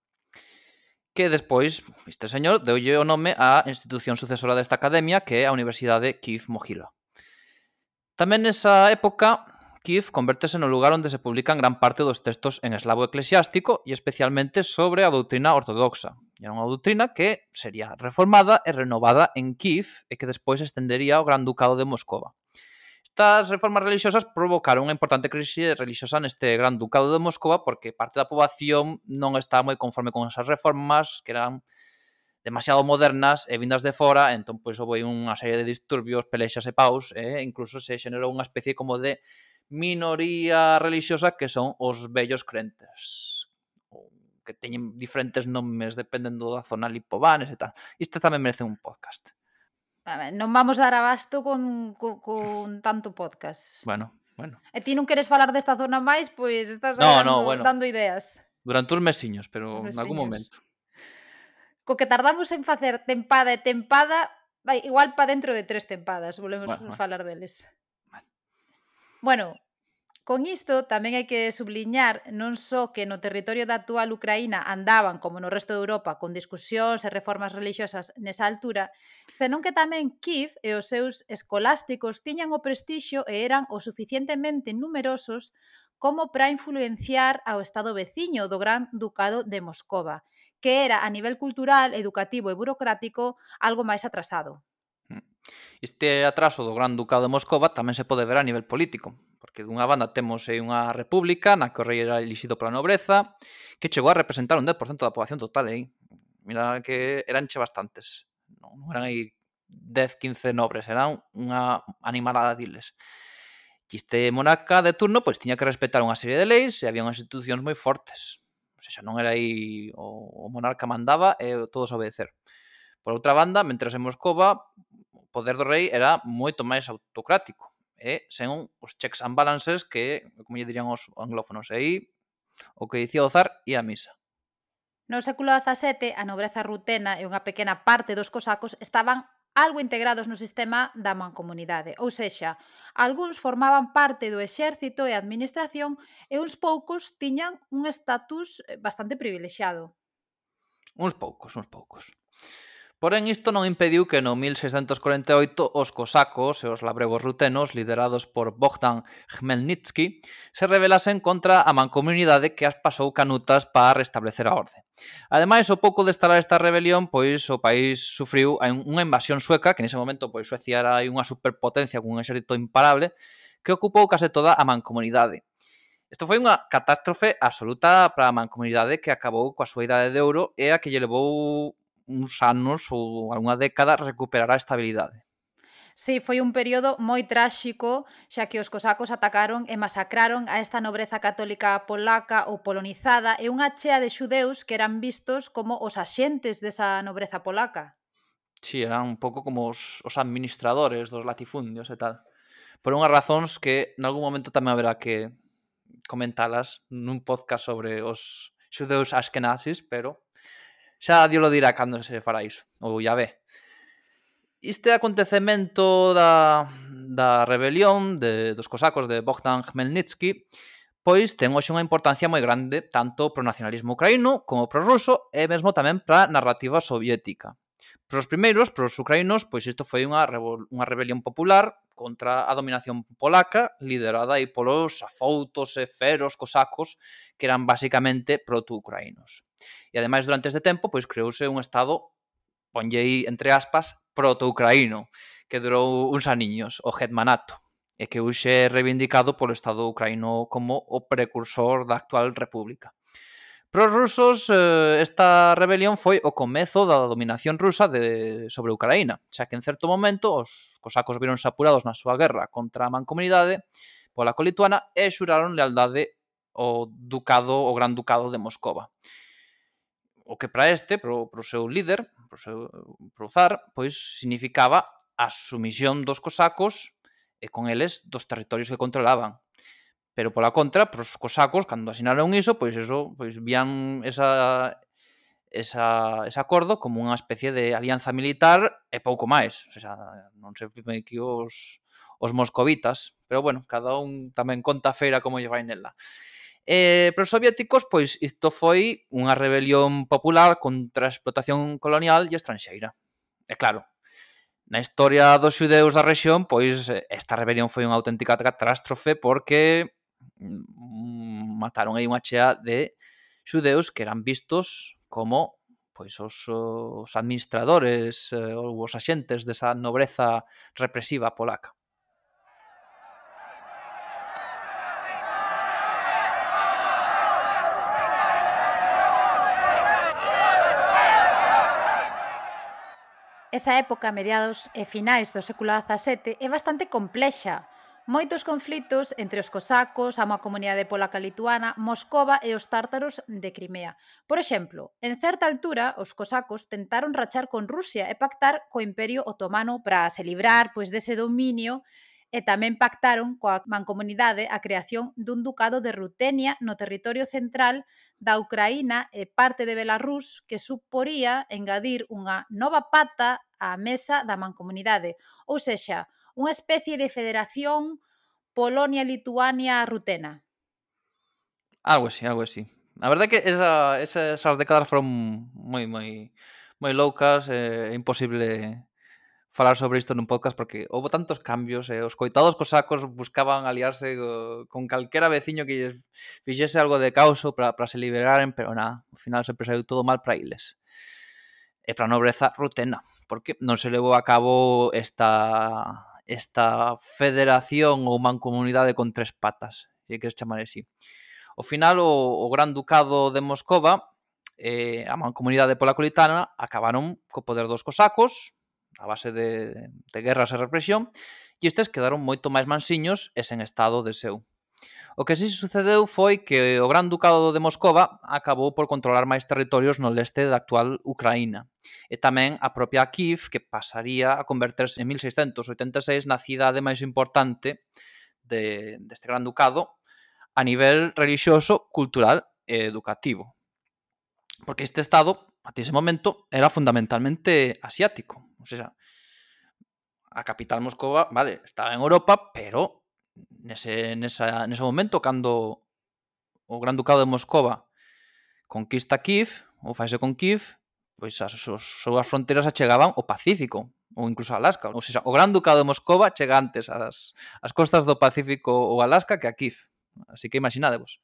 que despois este señor deulle o nome á institución sucesora desta academia, que é a Universidade Kiev Mojilva. Tamén nesa época Kiev convertese no lugar onde se publican gran parte dos textos en eslavo eclesiástico e especialmente sobre a doutrina ortodoxa, Era unha doutrina que sería reformada e renovada en Kiev e que despois estendería ao Gran Ducado de Moscova. Estas reformas religiosas provocaron unha importante crise religiosa neste Gran Ducado de Moscova porque parte da poboación non estaba moi conforme con esas reformas que eran demasiado modernas e vindas de fora, entón pois houve unha serie de disturbios, pelexas e paus, e incluso se xenerou unha especie como de minoría religiosa que son os vellos crentes que teñen diferentes nomes dependendo da zona lipobanes e tal. Isto tamén merece un podcast. A ver, non vamos dar abasto con, con, con tanto podcast. Bueno, bueno. E ti non queres falar desta zona máis, pois estás no, dando, no, bueno. dando ideas. Durante uns mesiños, pero en algún momento. Co que tardamos en facer tempada e tempada, vai, igual pa dentro de tres tempadas, volvemos bueno, bueno. falar deles. Bueno, Con isto tamén hai que subliñar non só que no territorio da actual Ucraína andaban, como no resto de Europa, con discusións e reformas religiosas nesa altura, senón que tamén Kiev e os seus escolásticos tiñan o prestixio e eran o suficientemente numerosos como para influenciar ao estado veciño do Gran Ducado de Moscova, que era a nivel cultural, educativo e burocrático algo máis atrasado. Este atraso do Gran Ducado de Moscova tamén se pode ver a nivel político, porque dunha banda temos aí unha república na que o rei era elixido pola nobreza, que chegou a representar un 10% da poboación total aí. Mira que eran che bastantes. Non eran aí 10, 15 nobres, eran unha animalada diles. E este monarca de turno pois tiña que respetar unha serie de leis e había unhas institucións moi fortes. O sea, non era aí o, o monarca mandaba e todos obedecer. Por outra banda, mentres en Moscova, o poder do rei era moito máis autocrático, e sen os checks and balances que, como lle dirían os anglófonos, e aí o que dicía o zar e a misa. No século XVII, a nobreza rutena e unha pequena parte dos cosacos estaban algo integrados no sistema da mancomunidade. Ou sexa, algúns formaban parte do exército e administración e uns poucos tiñan un estatus eh, bastante privilexiado. Uns poucos, uns poucos. Porén, isto non impediu que no 1648 os cosacos e os labregos rutenos, liderados por Bogdan Khmelnytsky, se rebelasen contra a mancomunidade que as pasou canutas para restablecer a orde. Ademais, o pouco de estalar esta rebelión, pois o país sufriu unha invasión sueca, que nese momento pois Suecia era unha superpotencia cun exército imparable, que ocupou case toda a mancomunidade. Isto foi unha catástrofe absoluta para a mancomunidade que acabou coa súa idade de ouro e a que lle levou uns anos ou algunha década recuperará a estabilidade. Sí, foi un período moi tráxico, xa que os cosacos atacaron e masacraron a esta nobreza católica polaca ou polonizada e unha chea de xudeus que eran vistos como os axentes desa nobreza polaca. Sí, eran un pouco como os, os administradores dos latifundios e tal. Por unhas razóns que nalgún momento tamén haberá que comentalas nun podcast sobre os xudeus askenazis, pero Xa Dios lo dirá cando se fará iso, ou ya ve. Este acontecemento da, da rebelión de, dos cosacos de Bogdan Khmelnytsky pois ten hoxe unha importancia moi grande tanto pro nacionalismo ucraíno como pro ruso e mesmo tamén para a narrativa soviética. Para os primeiros, para os ucrainos, pois isto foi unha, unha rebelión popular contra a dominación polaca liderada aí polos afoutos e feros cosacos que eran basicamente proto-ucrainos. E ademais durante este tempo pois creouse un estado ponllei entre aspas proto-ucraíno que durou uns aniños, o Hetmanato e que hoxe é reivindicado polo Estado ucraíno como o precursor da actual república. Para os rusos eh, esta rebelión foi o comezo da dominación rusa de, sobre Ucraína, xa que en certo momento os cosacos vironse apurados na súa guerra contra a mancomunidade pola colituana e xuraron lealdade ao ducado, o gran ducado de Moscova. O que para este, pro, pro seu líder, pro, seu, pro zar, pois significaba a sumisión dos cosacos e con eles dos territorios que controlaban, Pero pola contra, pros cosacos, cando asinaron iso, pois eso, pois vían esa, esa, ese acordo como unha especie de alianza militar e pouco máis. O sea, non se pime que os, os moscovitas, pero bueno, cada un tamén conta a feira como lle vai nela. Eh, para os soviéticos, pois isto foi unha rebelión popular contra a explotación colonial e estranxeira. E claro, na historia dos xudeus da rexión, pois eh, esta rebelión foi unha auténtica catástrofe porque Mm, mataron aí unha chea de xudeus que eran vistos como pois os, os administradores eh, ou os axentes desa nobreza represiva polaca. Esa época, mediados e finais do século XVII, é bastante complexa, Moitos conflitos entre os cosacos, a má comunidade polaca lituana, Moscova e os tártaros de Crimea. Por exemplo, en certa altura, os cosacos tentaron rachar con Rusia e pactar co Imperio Otomano para se librar pois dese dominio e tamén pactaron coa mancomunidade a creación dun ducado de Rutenia no territorio central da Ucraína e parte de Belarus que suporía engadir unha nova pata á mesa da mancomunidade, ou sexa, unha especie de federación Polonia-Lituania-Rutena. Algo así, algo así. A verdade é que esa, esa, esas décadas foron moi moi moi loucas, é eh, imposible falar sobre isto nun podcast porque houve tantos cambios e eh, os coitados cosacos buscaban aliarse eh, con calquera veciño que lles fixese algo de causo para se liberaren, pero nada, ao final sempre saiu todo mal para iles. E para a nobreza rutena, porque non se levou a cabo esta esta federación ou mancomunidade con tres patas, se queres chamar así. Ao final, o, o Gran Ducado de Moscova e eh, a mancomunidade polacolitana acabaron co poder dos cosacos, a base de, de guerras e represión, e estes quedaron moito máis mansiños e sen estado de seu. O que así sucedeu foi que o Gran Ducado de Moscova acabou por controlar máis territorios no leste da actual Ucraína e tamén a propia Kiev que pasaría a converterse en 1686 na cidade máis importante de, deste Gran Ducado a nivel relixioso, cultural e educativo. Porque este estado, a ese momento, era fundamentalmente asiático. O sea, a capital Moscova, vale, estaba en Europa, pero nese, nesa, nese momento cando o Gran Ducado de Moscova conquista Kiev ou faise con Kiev pois as súas fronteiras achegaban o Pacífico ou incluso Alaska. Ou seja, o Gran Ducado de Moscova chega antes ás, ás costas do Pacífico ou Alaska que a Kiev. Así que imaginadevos.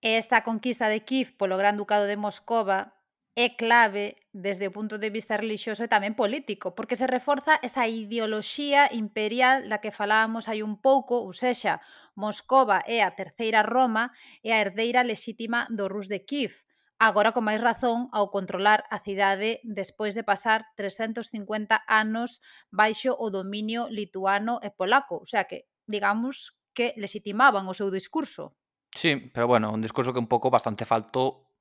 Esta conquista de Kiev polo Gran Ducado de Moscova é clave desde o punto de vista relixioso e tamén político, porque se reforza esa ideoloxía imperial da que falábamos hai un pouco, ou sexa, Moscova é a terceira Roma e a herdeira lexítima do Rus de Kiev, agora con máis razón ao controlar a cidade despois de pasar 350 anos baixo o dominio lituano e polaco, o sea que, digamos, que lexitimaban o seu discurso. Sí, pero bueno, un discurso que un pouco bastante falto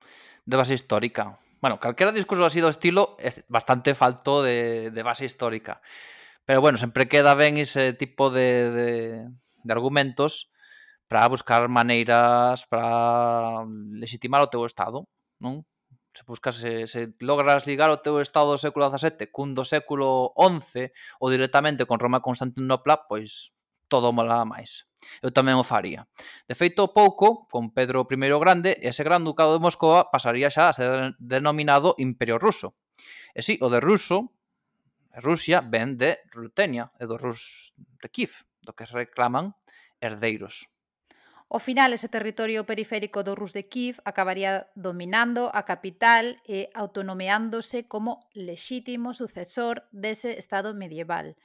de base histórica, Bueno, calquera discurso así do estilo é bastante falto de, de base histórica. Pero bueno, sempre queda ben ese tipo de, de, de argumentos para buscar maneiras para legitimar o teu estado, non? se buscas se, se logras ligar o teu estado do século XVII cun do século XI ou directamente con Roma Constantinopla, pois todo molaba máis. Eu tamén o faría. De feito, pouco, con Pedro I o Grande, ese gran ducado de Moscova pasaría xa a ser denominado Imperio Ruso. E si, sí, o de ruso, Rusia, ven de Rutenia e do rus de Kiev, do que se reclaman herdeiros. O final, ese territorio periférico do Rus de Kiev acabaría dominando a capital e autonomeándose como lexítimo sucesor dese estado medieval.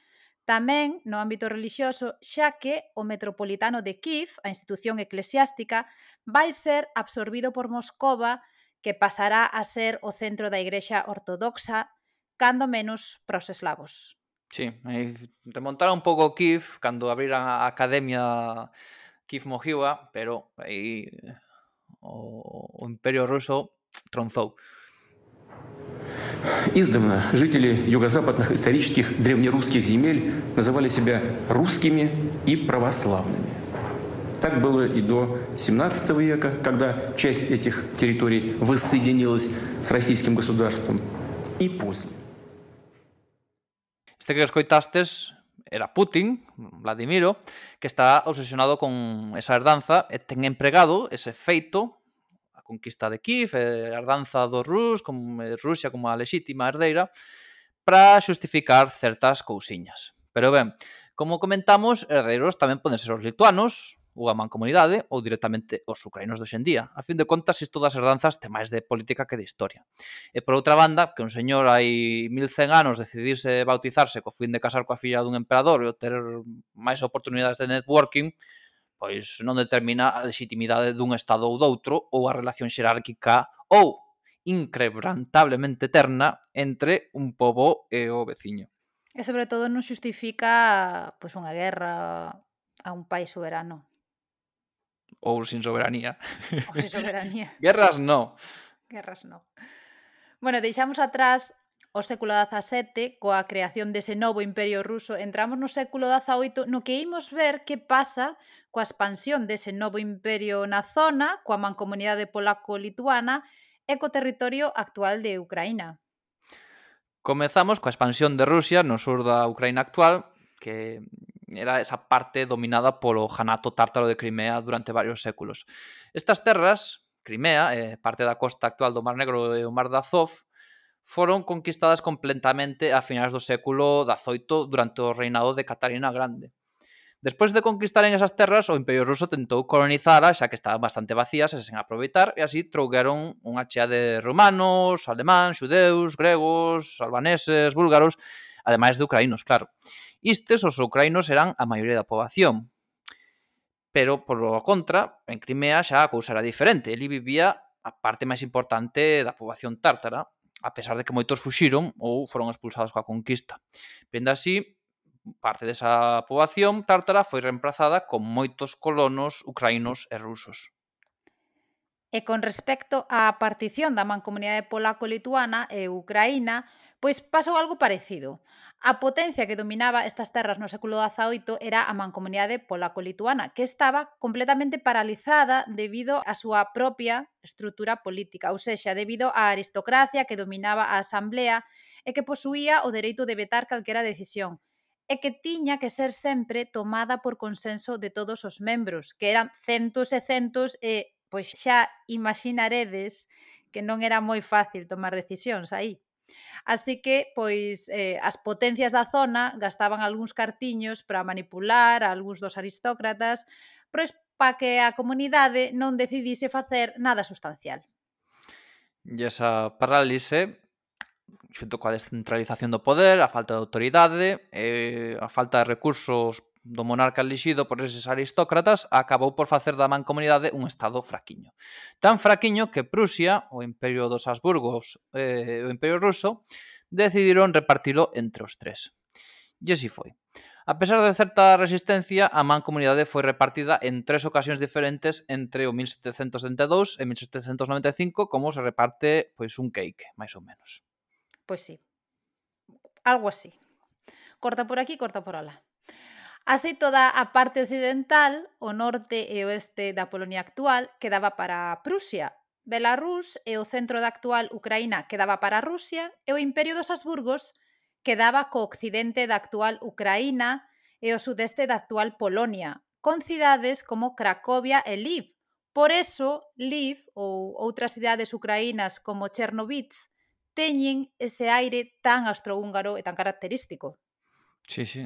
Tamén no ámbito relixioso, xa que o metropolitano de Kiev, a institución eclesiástica, vai ser absorbido por Moscova, que pasará a ser o centro da Igrexa Ortodoxa, cando menos pros eslavos. Sí, remontaron un pouco Kiev cando abriran a Academia Kiev Mojiva, pero aí o, o Imperio Ruso tronzou. Издавна жители юго-западных исторических древнерусских земель называли себя русскими и православными. Так было и до 17 века, когда часть этих территорий воссоединилась с российским государством, и после. Este que escoitastes era Putin, Vladimiro, que está obsesionado con esa herdanza e ten empregado ese feito conquista de Kiev, eh, e herdanza do Rus, como eh, Rusia como a lexítima herdeira, para xustificar certas cousiñas. Pero ben, como comentamos, herdeiros tamén poden ser os lituanos, ou a mancomunidade ou directamente os ucrainos de hoxendía. A fin de contas, isto das herdanzas te máis de política que de historia. E por outra banda, que un señor hai 1100 anos decidirse bautizarse co fin de casar coa filla dun emperador e ter máis oportunidades de networking, pois non determina a legitimidade dun estado ou doutro ou a relación xerárquica ou increbrantablemente eterna entre un pobo e o veciño. E sobre todo non xustifica pois unha guerra a un país soberano. Ou sin soberanía. Ou sin soberanía. (laughs) Guerras no. Guerras no. Bueno, deixamos atrás o século XVII, coa creación dese novo imperio ruso, entramos no século XVIII, no que imos ver que pasa coa expansión dese novo imperio na zona, coa mancomunidade polaco-lituana e co territorio actual de Ucraína. Comezamos coa expansión de Rusia no sur da Ucraína actual, que era esa parte dominada polo janato tártaro de Crimea durante varios séculos. Estas terras, Crimea, eh, parte da costa actual do Mar Negro e o Mar de Azov, foron conquistadas completamente a finais do século XVIII durante o reinado de Catarina Grande. Despois de conquistaren esas terras, o Imperio Ruso tentou colonizalas, xa que estaban bastante vacías e sen aproveitar, e así trougueron unha chea de romanos, alemáns, xudeus, gregos, albaneses, búlgaros, ademais de ucraínos, claro. Istes, os ucraínos eran a maioría da poboación. Pero, por contra, en Crimea xa a cousa era diferente. Eli vivía a parte máis importante da poboación tártara, a pesar de que moitos fuxiron ou foron expulsados coa conquista. Vendo así, parte desa poboación tártara foi reemplazada con moitos colonos ucraínos e rusos. E con respecto á partición da mancomunidade polaco-lituana e ucraína, Pois pasou algo parecido. A potencia que dominaba estas terras no século XVIII era a mancomunidade polaco-lituana, que estaba completamente paralizada debido á súa propia estrutura política, ou sexa, debido á aristocracia que dominaba a asamblea e que posuía o dereito de vetar calquera decisión e que tiña que ser sempre tomada por consenso de todos os membros, que eran centos e centos e pois xa imaginaredes que non era moi fácil tomar decisións aí. Así que, pois, eh, as potencias da zona gastaban algúns cartiños para manipular a algúns dos aristócratas, pois para que a comunidade non decidise facer nada sustancial. E esa parálise xunto coa descentralización do poder, a falta de autoridade, eh, a falta de recursos do monarca elixido por eses aristócratas acabou por facer da mancomunidade un estado fraquiño. Tan fraquiño que Prusia, o imperio dos Habsburgos, eh, o imperio ruso, decidiron repartilo entre os tres. E así foi. A pesar de certa resistencia, a mancomunidade foi repartida en tres ocasións diferentes entre o 1772 e 1795, como se reparte pois un cake, máis ou menos. Pois sí. Algo así. Corta por aquí, corta por alá. Así toda a parte occidental, o norte e oeste da Polonia actual, quedaba para Prusia, Belarús e o centro da actual Ucraína quedaba para Rusia e o Imperio dos Habsburgos quedaba co occidente da actual Ucraína e o sudeste da actual Polonia, con cidades como Cracovia e Lviv. Por eso, Lviv ou outras cidades ucraínas como Chernovitz teñen ese aire tan austrohúngaro e tan característico. Sí, sí,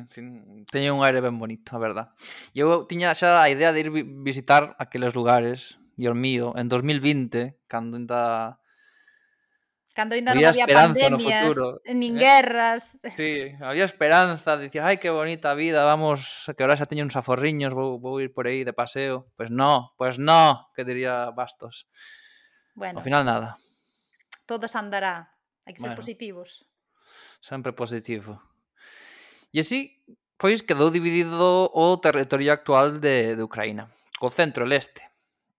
teñen un aire ben bonito, a verdad. E eu tiña xa a idea de ir visitar aqueles lugares, e o mío, en 2020, cando ainda Cando ainda había non había pandemias, futuro, nin eh? guerras. Sí, había esperanza, dicir, ai que bonita vida, vamos, que ahora xa teño uns aforriños, vou, vou ir por aí de paseo. Pois pues no, pois pues no, que diría Bastos. Bueno. Ao final nada. Todo se andará, hai que ser bueno, positivos. Sempre positivo. E así, pois, quedou dividido o territorio actual de, de Ucraína, co centro e leste,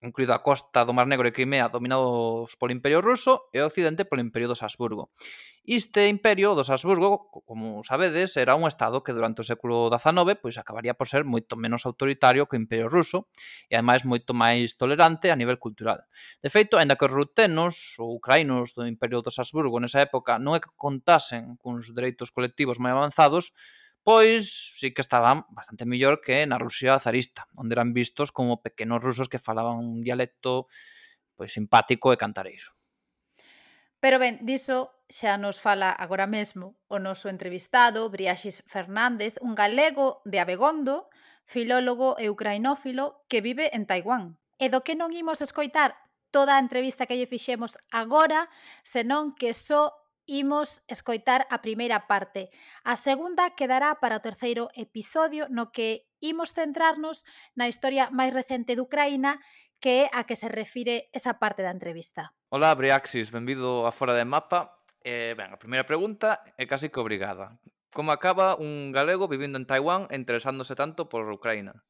incluído a costa do Mar Negro e Crimea dominados polo Imperio Ruso e o occidente polo Imperio dos Habsburgo. Este Imperio dos Habsburgo, como sabedes, era un estado que durante o século XIX pois acabaría por ser moito menos autoritario que o Imperio Ruso e ademais moito máis tolerante a nivel cultural. De feito, aínda que os rutenos ou ucrainos do Imperio dos Habsburgo nesa época non é que contasen cuns dereitos colectivos moi avanzados, pois sí que estaban bastante mellor que na Rusia zarista, onde eran vistos como pequenos rusos que falaban un dialecto pois simpático e cantareiro. Pero ben, diso xa nos fala agora mesmo o noso entrevistado, Briaxis Fernández, un galego de Abegondo, filólogo e ucrainófilo que vive en Taiwán. E do que non imos escoitar toda a entrevista que lle fixemos agora, senón que só imos escoitar a primeira parte. A segunda quedará para o terceiro episodio no que imos centrarnos na historia máis recente de Ucraína que é a que se refire esa parte da entrevista. Ola, Briaxis, benvido a Fora de Mapa. Eh, ben, a primeira pregunta é casi que obrigada. Como acaba un galego vivindo en Taiwán e interesándose tanto por Ucraína?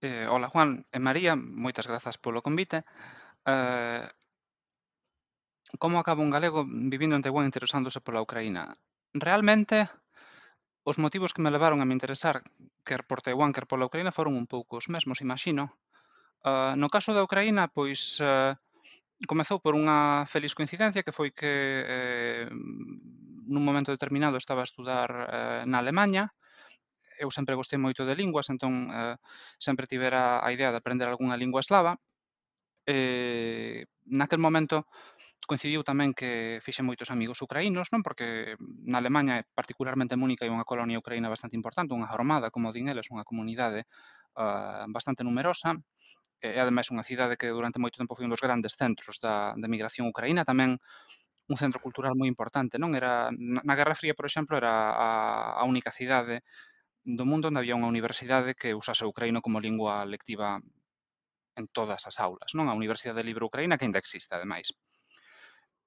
Eh, hola, Juan e María, moitas grazas polo convite. Eh, como acaba un galego vivindo en Taiwán interesándose pola Ucraína. Realmente, os motivos que me levaron a me interesar quer por Taiwán, quer pola Ucraína foron un pouco os mesmos, imagino. Uh, ah, no caso da Ucraína, pois uh, comezou por unha feliz coincidencia que foi que eh, nun momento determinado estaba a estudar eh, na Alemanha eu sempre gostei moito de linguas, entón eh, sempre tivera a idea de aprender algunha lingua eslava Eh, naquel momento coincidiu tamén que fixe moitos amigos ucraínos, non? Porque na Alemanha, particularmente en Múnica, hai unha colonia ucraína bastante importante, unha armada, como din eles, unha comunidade uh, bastante numerosa, e ademais unha cidade que durante moito tempo foi un dos grandes centros da, da migración ucraína, tamén un centro cultural moi importante, non? Era na Guerra Fría, por exemplo, era a, a única cidade do mundo onde había unha universidade que usase o ucraíno como lingua lectiva en todas as aulas, non? A Universidade Libre Ucraína que ainda existe, ademais.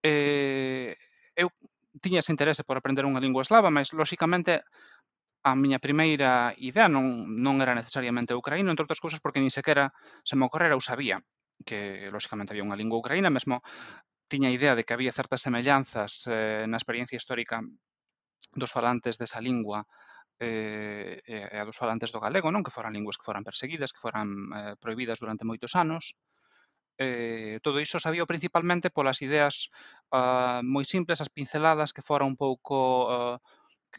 Eh, eu tiña ese interese por aprender unha lingua eslava, mas, lóxicamente, a miña primeira idea non, non era necesariamente ucraíno, entre outras cousas porque nin sequera se me ocorrera ou sabía que, lóxicamente, había unha lingua ucraína, mesmo tiña idea de que había certas semellanzas eh, na experiencia histórica dos falantes desa lingua Eh, eh, e a dos falantes do galego, non que foran linguas que foran perseguidas, que foran eh, prohibidas durante moitos anos. Eh, todo iso sabía principalmente polas ideas eh, moi simples, as pinceladas que fora un pouco eh,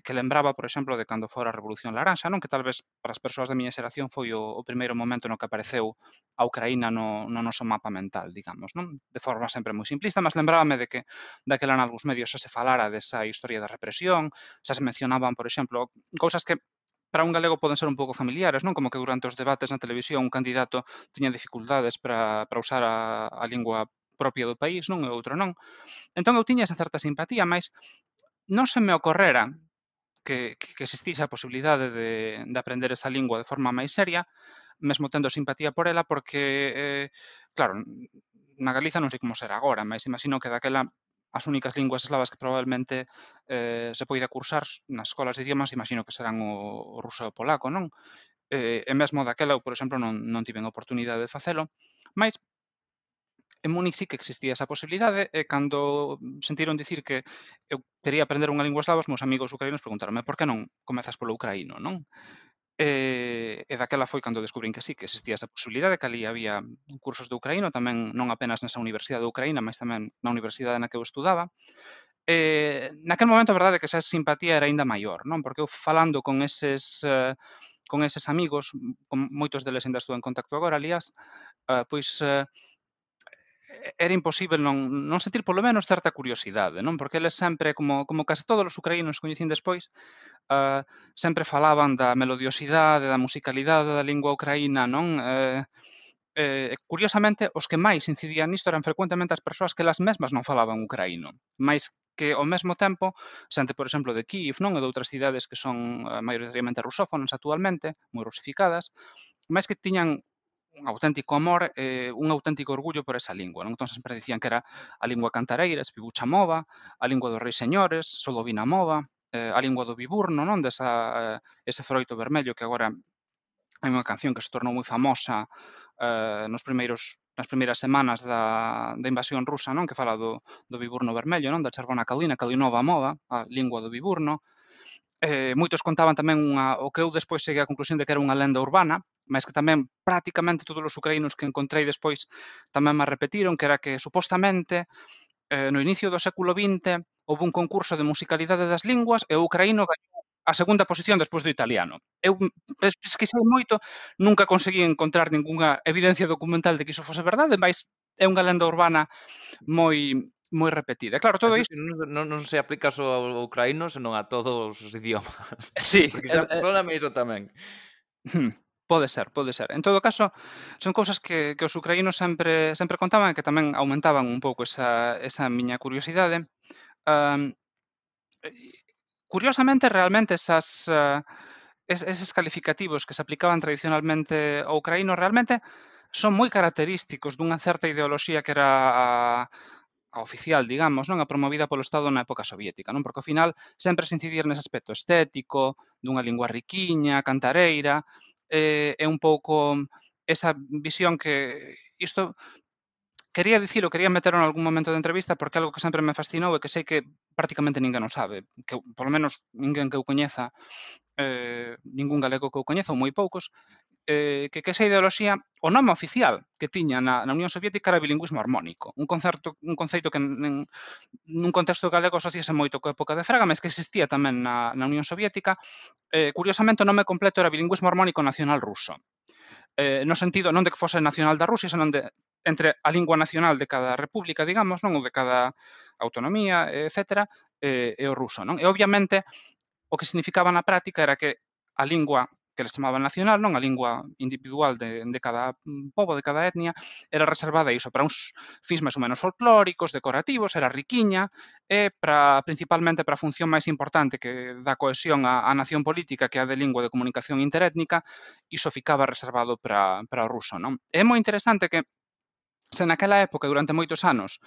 que lembraba, por exemplo, de cando fora a Revolución Laranxa, non que tal vez para as persoas da miña xeración foi o, o primeiro momento no que apareceu a Ucraína no, no noso mapa mental, digamos, non? De forma sempre moi simplista, mas lembrábame de que daquela en algúns medios xa se falara desa historia da represión, xa se mencionaban, por exemplo, cousas que para un galego poden ser un pouco familiares, non? Como que durante os debates na televisión un candidato tiña dificultades para, para usar a, a lingua propia do país, non? E outro non. Entón eu tiña esa certa simpatía, mas non se me ocorrera que, que existise a posibilidade de, de aprender esa lingua de forma máis seria, mesmo tendo simpatía por ela, porque, eh, claro, na Galiza non sei como será agora, mas imagino que daquela as únicas linguas eslavas que probablemente eh, se poida cursar nas escolas de idiomas, imagino que serán o, o ruso e o polaco, non? Eh, e mesmo daquela, eu, por exemplo, non, non tiven oportunidade de facelo, mas en Múnich sí que existía esa posibilidade e cando sentiron dicir que eu quería aprender unha lingua eslava, os meus amigos ucranianos preguntaronme por que non comezas polo ucraíno, non? E, e daquela foi cando descubrín que sí, que existía esa posibilidade, que ali había cursos de ucraíno, tamén non apenas nesa Universidade de Ucraína, mas tamén na universidade na que eu estudaba. E, naquel momento, a verdade é que esa simpatía era aínda maior, non? Porque eu falando con eses... Uh, con eses amigos, con moitos deles ainda estou en contacto agora, aliás, uh, pois uh, era imposible non, non sentir polo menos certa curiosidade, non? Porque eles sempre, como, como case todos os ucraínos coñecín despois, uh, sempre falaban da melodiosidade, da musicalidade da lingua ucraína, non? Uh, eh, curiosamente, os que máis incidían nisto eran frecuentemente as persoas que elas mesmas non falaban ucraíno, máis que ao mesmo tempo, xente, por exemplo, de Kiev, non, e de outras cidades que son uh, maioritariamente rusófonas actualmente, moi rusificadas, máis que tiñan un auténtico amor e eh, un auténtico orgullo por esa lingua. Non? Entón, sempre dicían que era a lingua cantareira, espibucha mova, a lingua dos reis señores, solovina mova, eh, a lingua do biburno, non? Desa, eh, ese froito vermello que agora hai unha canción que se tornou moi famosa eh, nos primeiros nas primeiras semanas da, da invasión rusa, non? Que fala do, do biburno vermello, non? Da charvona calina, calinova mova, a lingua do biburno. Eh, moitos contaban tamén unha, o que eu despois cheguei á conclusión de que era unha lenda urbana, mas que tamén prácticamente todos os ucraínos que encontrei despois tamén me repetiron, que era que supostamente eh, no inicio do século XX houve un concurso de musicalidade das linguas e o ucraíno gañou a segunda posición despois do italiano. Eu pesquisei moito, nunca conseguí encontrar ningunha evidencia documental de que iso fose verdade, mas é unha lenda urbana moi moi repetida. Claro, todo isto... Non, non se aplica só ao ucraíno, senón a todos os idiomas. Sí. (laughs) Porque eh, eh... tamén. Hmm. Pode ser, pode ser. En todo caso, son cousas que, que os ucraínos sempre sempre contaban e que tamén aumentaban un pouco esa, esa miña curiosidade. Um, curiosamente, realmente, esas, uh, es, eses calificativos que se aplicaban tradicionalmente ao ucraíno realmente son moi característicos dunha certa ideoloxía que era a, a oficial, digamos, non a promovida polo Estado na época soviética, non? Porque ao final sempre se incidir nese aspecto estético, dunha lingua riquiña, cantareira, eh, é un pouco esa visión que isto quería dicilo, quería meterlo en algún momento de entrevista porque algo que sempre me fascinou e que sei que prácticamente ninguén o sabe, que polo menos ninguén que eu coñeza, eh, ningún galego que eu coñeza ou moi poucos, eh, que, que esa ideoloxía, o nome oficial que tiña na, na Unión Soviética era bilingüismo armónico, un concerto, un conceito que nen, nun contexto galego asociase moito coa época de Fraga, mas que existía tamén na, na Unión Soviética. Eh, curiosamente, o nome completo era bilingüismo armónico nacional ruso. Eh, no sentido non de que fose nacional da Rusia, senón de entre a lingua nacional de cada república, digamos, non ou de cada autonomía, etc., eh, e o ruso. Non? E obviamente o que significaba na práctica era que a lingua que les chamaban nacional, non? A lingua individual de, de cada povo, de cada etnia, era reservada iso para uns fins máis ou menos folclóricos, decorativos, era riquiña, e para, principalmente para a función máis importante que da cohesión á, á nación política, que é a de lingua de comunicación interétnica, iso ficaba reservado para, para o ruso, non? É moi interesante que se naquela época, durante moitos anos,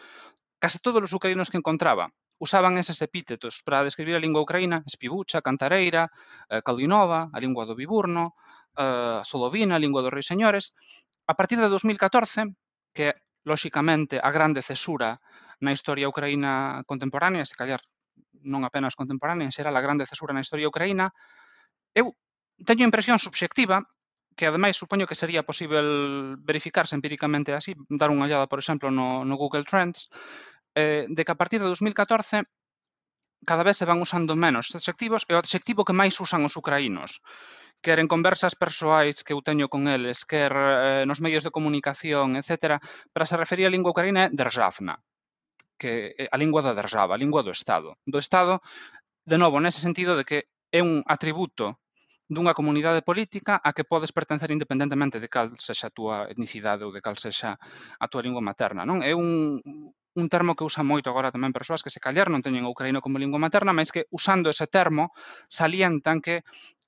case todos os ucranianos que encontraba usaban eses epítetos para describir a lingua ucraína, espibucha, cantareira, eh, caldinova, a lingua do Biburno, eh, solovina, a lingua dos reis señores. A partir de 2014, que lóxicamente a grande cesura na historia ucraína contemporánea, se callar non apenas contemporánea, será a grande cesura na historia ucraína, eu teño impresión subxectiva que ademais supoño que sería posible verificarse empíricamente así, dar unha ollada, por exemplo, no, no Google Trends, eh, de que a partir de 2014 cada vez se van usando menos adxectivos e o adxectivo que máis usan os ucraínos quer en conversas persoais que eu teño con eles, quer eh, nos medios de comunicación, etc., para se referir á lingua ucraína é Derzhavna, que é a lingua da Derzhava, a lingua do Estado. Do Estado, de novo, nese sentido de que é un atributo dunha comunidade política a que podes pertencer independentemente de cal sexa a túa etnicidade ou de cal sexa a túa lingua materna. Non É un, un termo que usa moito agora tamén persoas que se callar non teñen o ucraíno como lingua materna, mas que usando ese termo salientan que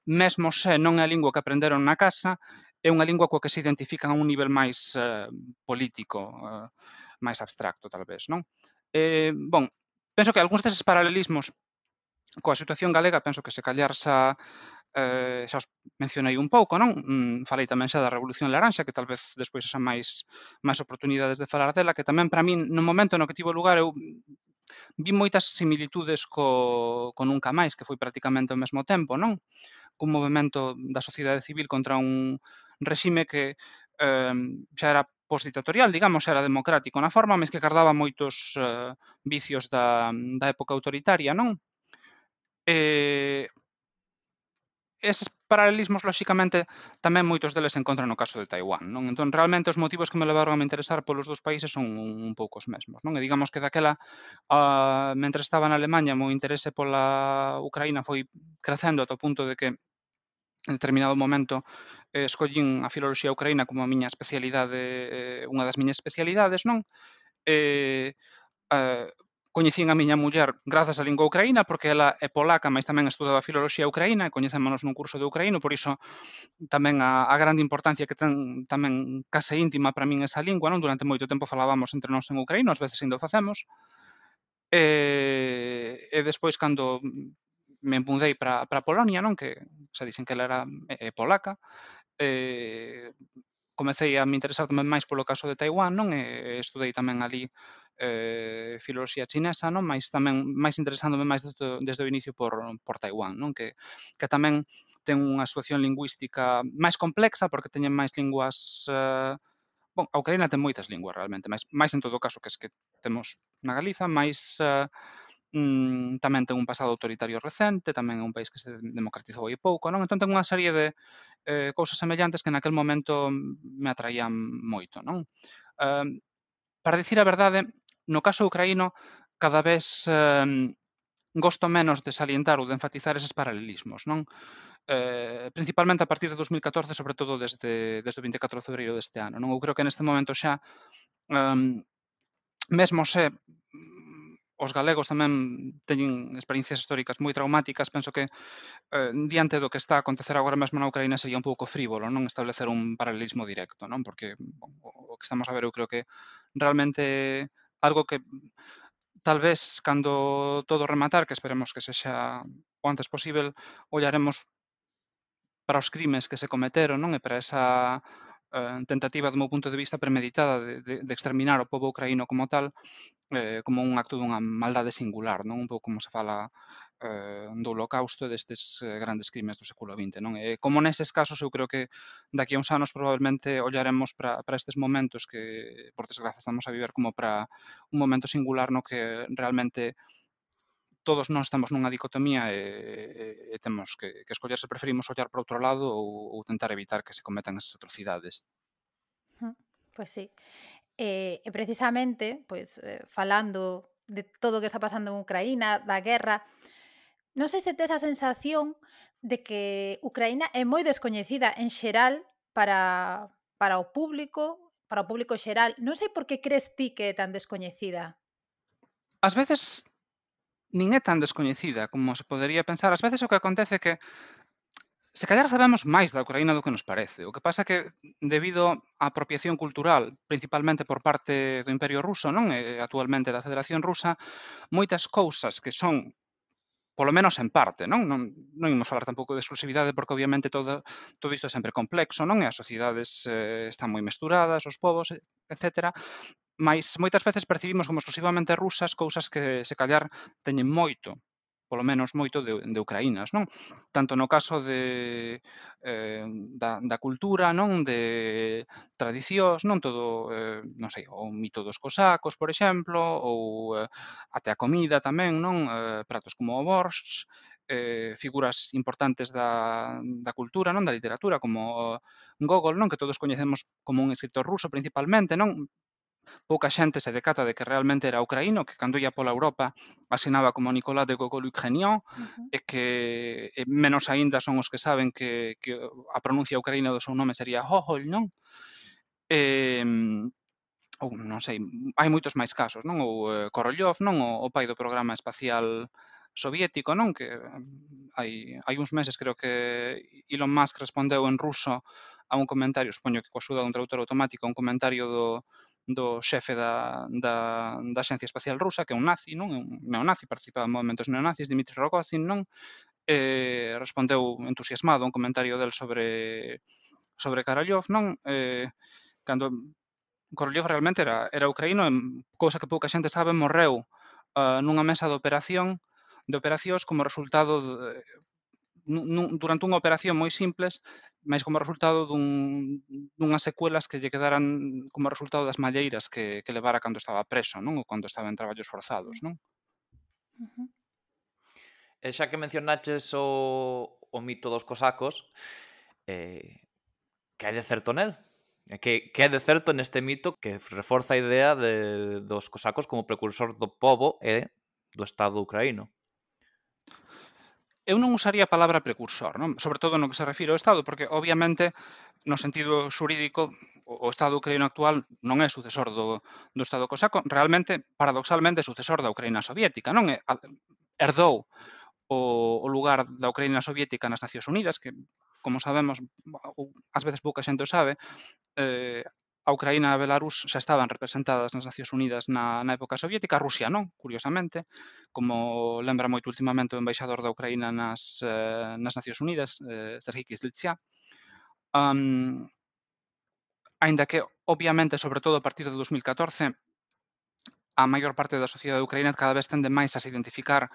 mesmo se non é a lingua que aprenderon na casa, é unha lingua coa que se identifican a un nivel máis eh, político, eh, máis abstracto, talvez, non? Eh, bon, penso que algúns deses paralelismos coa situación galega penso que se callar xa eh, xa os mencionei un pouco, non? Mm, falei tamén xa da Revolución Laranxa, que talvez despois xa máis máis oportunidades de falar dela, que tamén para min no momento no que tivo lugar eu vi moitas similitudes co, co Nunca Máis, que foi prácticamente ao mesmo tempo, non? Cun movimento da sociedade civil contra un regime que eh, xa era postditatorial, digamos, era democrático na forma, mas que cardaba moitos eh, vicios da, da época autoritaria, non? Eh, eses paralelismos, lóxicamente, tamén moitos deles se encontran no caso de Taiwán. Non? Entón, realmente, os motivos que me levaron a me interesar polos dous países son un, un pouco os mesmos. Non? E digamos que daquela, uh, mentre estaba na Alemanha, o meu interese pola Ucraína foi crecendo ata o punto de que en determinado momento eh, escollín a filoloxía ucraína como a miña especialidade, eh, unha das miñas especialidades, non? Eh, eh, Coñecín a miña muller grazas á lingua ucraína, porque ela é polaca, mas tamén estudaba filoloxía ucraína e coñecémonos nun curso de ucraíno, por iso tamén a, a grande importancia que ten tamén case íntima para min esa lingua, non? Durante moito tempo falábamos entre nós en ucraíno, ás veces ainda o facemos. E, e despois cando me mudei para para Polonia, non, que se dicen que ela era é, polaca, eh comecei a me interesar tamén máis polo caso de Taiwán, non, e estudei tamén ali eh, filoloxía chinesa, non? Mais tamén máis interesándome máis desde, desde o inicio por, por Taiwán, non? Que, que tamén ten unha situación lingüística máis complexa porque teñen máis linguas eh, Bon, a Ucraína ten moitas linguas realmente, máis, máis en todo caso que es que temos na Galiza, máis eh, mm, tamén ten un pasado autoritario recente, tamén é un país que se democratizou aí pouco, non? Entón ten unha serie de eh, cousas semellantes que naquel momento me atraían moito, non? Eh, para dicir a verdade, No caso ucraíno, cada vez eh, gosto menos de salientar ou de enfatizar eses paralelismos, non? Eh, principalmente a partir de 2014, sobre todo desde, desde o 24 de febreiro deste ano. Non? Eu creo que neste momento xa, um, mesmo se mm, os galegos tamén teñen experiencias históricas moi traumáticas, penso que eh, diante do que está a acontecer agora mesmo na Ucraína sería un pouco frívolo non establecer un paralelismo directo, non? Porque bon, o que estamos a ver eu creo que realmente algo que tal vez cando todo rematar, que esperemos que sexa o antes posible, ollaremos para os crimes que se cometeron, non? E para esa eh, tentativa, do meu punto de vista, premeditada de, de, de exterminar o povo ucraíno como tal, eh, como un acto dunha maldade singular, non? Un pouco como se fala eh, do holocausto e destes eh, grandes crimes do século XX. Non? E como neses casos eu creo que daqui a uns anos probablemente ollaremos para estes momentos que por desgraza estamos a viver como para un momento singular no que realmente todos non estamos nunha dicotomía e, e, e temos que, que escoller se preferimos ollar para outro lado ou, ou tentar evitar que se cometan esas atrocidades. Pois pues sí. Eh, e precisamente, pois pues, eh, falando de todo o que está pasando en Ucraína, da guerra, Non sei se tes a sensación de que Ucraína é moi descoñecida en xeral para, para o público, para o público xeral. Non sei por que crees ti que é tan descoñecida. Ás veces nin é tan descoñecida como se podería pensar. Ás veces o que acontece é que se callar sabemos máis da Ucraína do que nos parece. O que pasa é que, debido á apropiación cultural, principalmente por parte do Imperio Ruso, non e eh, actualmente da Federación Rusa, moitas cousas que son polo menos en parte, non? Non, non imos falar tampouco de exclusividade porque obviamente todo, todo isto é sempre complexo, non? E as sociedades eh, están moi mesturadas, os povos, etc. Mas moitas veces percibimos como exclusivamente rusas cousas que se callar teñen moito polo menos moito de, de ucraínas, non? Tanto no caso de eh, da, da cultura, non? De tradicións, non? Todo, eh, non sei, o mito dos cosacos, por exemplo, ou eh, até a comida tamén, non? Eh, pratos como o borsch, eh, figuras importantes da, da cultura, non? Da literatura, como eh, Gogol, non? Que todos coñecemos como un escritor ruso principalmente, non? pouca xente se decata de que realmente era ucraíno, que cando ia pola Europa asinaba como Nicolás de Gogol ucranián, uh -huh. e que e menos aínda son os que saben que, que a pronuncia ucraína do seu nome sería Hohol, non? E, ou non sei, hai moitos máis casos, non? Ou eh, Korolyov, non? O, o pai do programa espacial soviético, non? Que hai, hai uns meses creo que Elon Musk respondeu en ruso a un comentario, supoño que coa axuda dun traductor automático, un comentario do, do xefe da, da, da Xencia Espacial Rusa, que é un nazi, non? un neonazi, participaba en movimentos neonazis, Dimitri Rogozin, non? Eh, respondeu entusiasmado un comentario del sobre sobre Karalyov, non? Eh, cando Korolev realmente era, era ucraíno, en cousa que pouca xente sabe, morreu uh, nunha mesa de operación de operacións como resultado de, nun, durante unha operación moi simples, máis como resultado dun, dunhas secuelas que lle quedaran como resultado das malleiras que, que levara cando estaba preso, non? Ou cando estaba en traballos forzados, non? Uh -huh. E xa que mencionaches o, o mito dos cosacos, eh, que hai de certo nel? Que, que é de certo neste mito que reforza a idea de, dos cosacos como precursor do povo e do Estado ucraíno? eu non usaría a palabra precursor, non? sobre todo no que se refire ao Estado, porque obviamente no sentido xurídico o Estado ucraíno actual non é sucesor do, do Estado cosaco, realmente, paradoxalmente, é sucesor da Ucraína soviética, non? É, herdou o, o lugar da Ucraína soviética nas Nacións Unidas, que como sabemos, ou ás veces pouca xente o sabe, eh, a Ucraína e a Belarus xa estaban representadas nas Nacións Unidas na, na época soviética, a Rusia non, curiosamente, como lembra moito últimamente o embaixador da Ucraína nas, eh, nas Nacións Unidas, eh, Sergei Kislytsia. Um, ainda que, obviamente, sobre todo a partir de 2014, a maior parte da sociedade ucraína cada vez tende máis a se identificar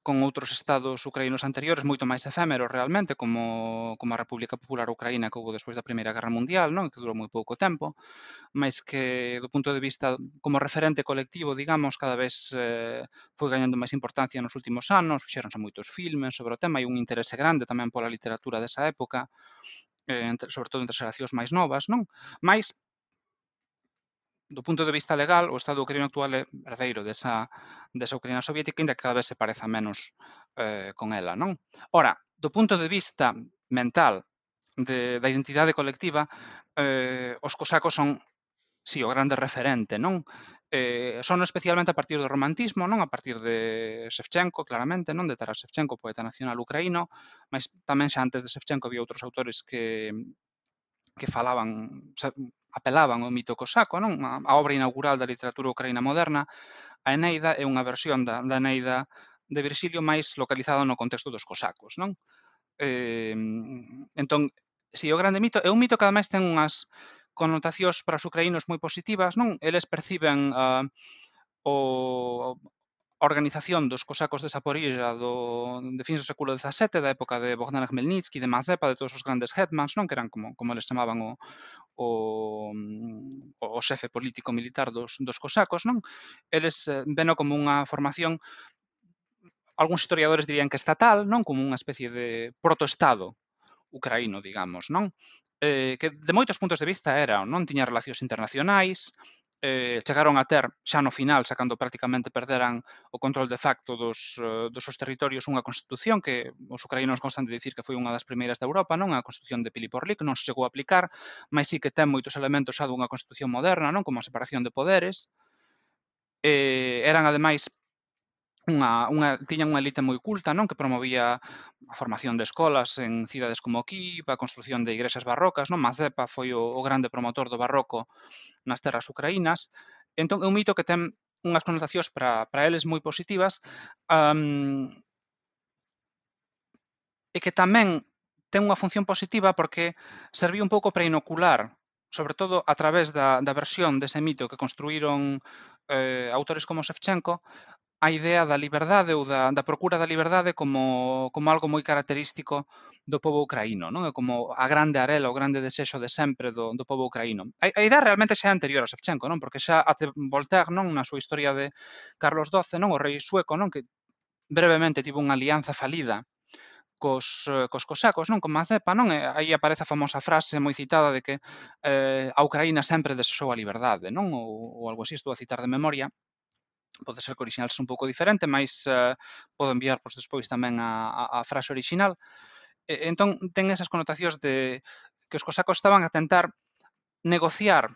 con outros estados ucraínos anteriores, moito máis efémeros realmente, como, como a República Popular Ucraína que houve despois da Primeira Guerra Mundial, non? que durou moi pouco tempo, máis que do punto de vista como referente colectivo, digamos, cada vez eh, foi gañando máis importancia nos últimos anos, fixeronse moitos filmes sobre o tema e un interese grande tamén pola literatura desa época, eh, entre, sobre todo entre xeracións máis novas, non? Mais do punto de vista legal, o Estado ucraniano actual é herdeiro desa, desa Ucrania soviética, ainda que cada vez se pareza menos eh, con ela. Non? Ora, do punto de vista mental de, da identidade colectiva, eh, os cosacos son si sí, o grande referente, non? Eh, son especialmente a partir do romantismo, non? A partir de Shevchenko, claramente, non? De Taras Shevchenko, poeta nacional ucraíno, mas tamén xa antes de Shevchenko había outros autores que que falaban, apelaban ao mito cosaco, non? A obra inaugural da literatura ucraína moderna, a Eneida é unha versión da, da Eneida de Virxilio máis localizada no contexto dos cosacos, non? Eh, entón, si o grande mito é un mito que ademais ten unhas connotacións para os ucraínos moi positivas, non? Eles perciben uh, o a organización dos cosacos de Saporilla do, de fins do século XVII, da época de Bogdan Khmelnytsky, de Mazepa, de todos os grandes hetmans, non que eran como, como eles chamaban o, mm, o, o xefe político militar dos, dos cosacos, non? Eles eh, veno como unha formación algúns historiadores dirían que estatal, non como unha especie de protoestado ucraíno, digamos, non? Eh, que de moitos puntos de vista era, non tiña relacións internacionais, eh, chegaron a ter xa no final, xa cando prácticamente perderan o control de facto dos, eh, dos seus territorios unha constitución que os ucraínos constan de dicir que foi unha das primeiras da Europa, non? A constitución de Piliporlik, non se chegou a aplicar, mas sí que ten moitos elementos xa dunha constitución moderna, non? Como a separación de poderes, eh, eran ademais unha, unha, tiña unha elite moi culta, non, que promovía a formación de escolas en cidades como Kiev, a construción de igrexas barrocas, non? Mazepa foi o, o grande promotor do barroco nas terras ucraínas. Entón, é un mito que ten unhas connotacións para, para eles moi positivas, um, e que tamén ten unha función positiva porque serviu un pouco para inocular sobre todo a través da, da versión dese mito que construíron eh, autores como Shevchenko, a idea da liberdade ou da, da procura da liberdade como, como algo moi característico do povo ucraíno, non? É como a grande arela, o grande desexo de sempre do, do povo ucraíno. A, a idea realmente xa é anterior a Shevchenko, non? Porque xa até Voltaire, non? Na súa historia de Carlos XII, non? O rei sueco, non? Que brevemente tivo unha alianza falida cos, eh, cos cosacos, non? Con Mazepa, non? E aí aparece a famosa frase moi citada de que eh, a Ucraína sempre desexou a liberdade, non? Ou, ou algo así, estou a citar de memoria pode ser que orixinal un pouco diferente, mas eh, podo enviar pois, despois tamén a, a, a frase orixinal. E, entón, ten esas connotacións de que os cosacos estaban a tentar negociar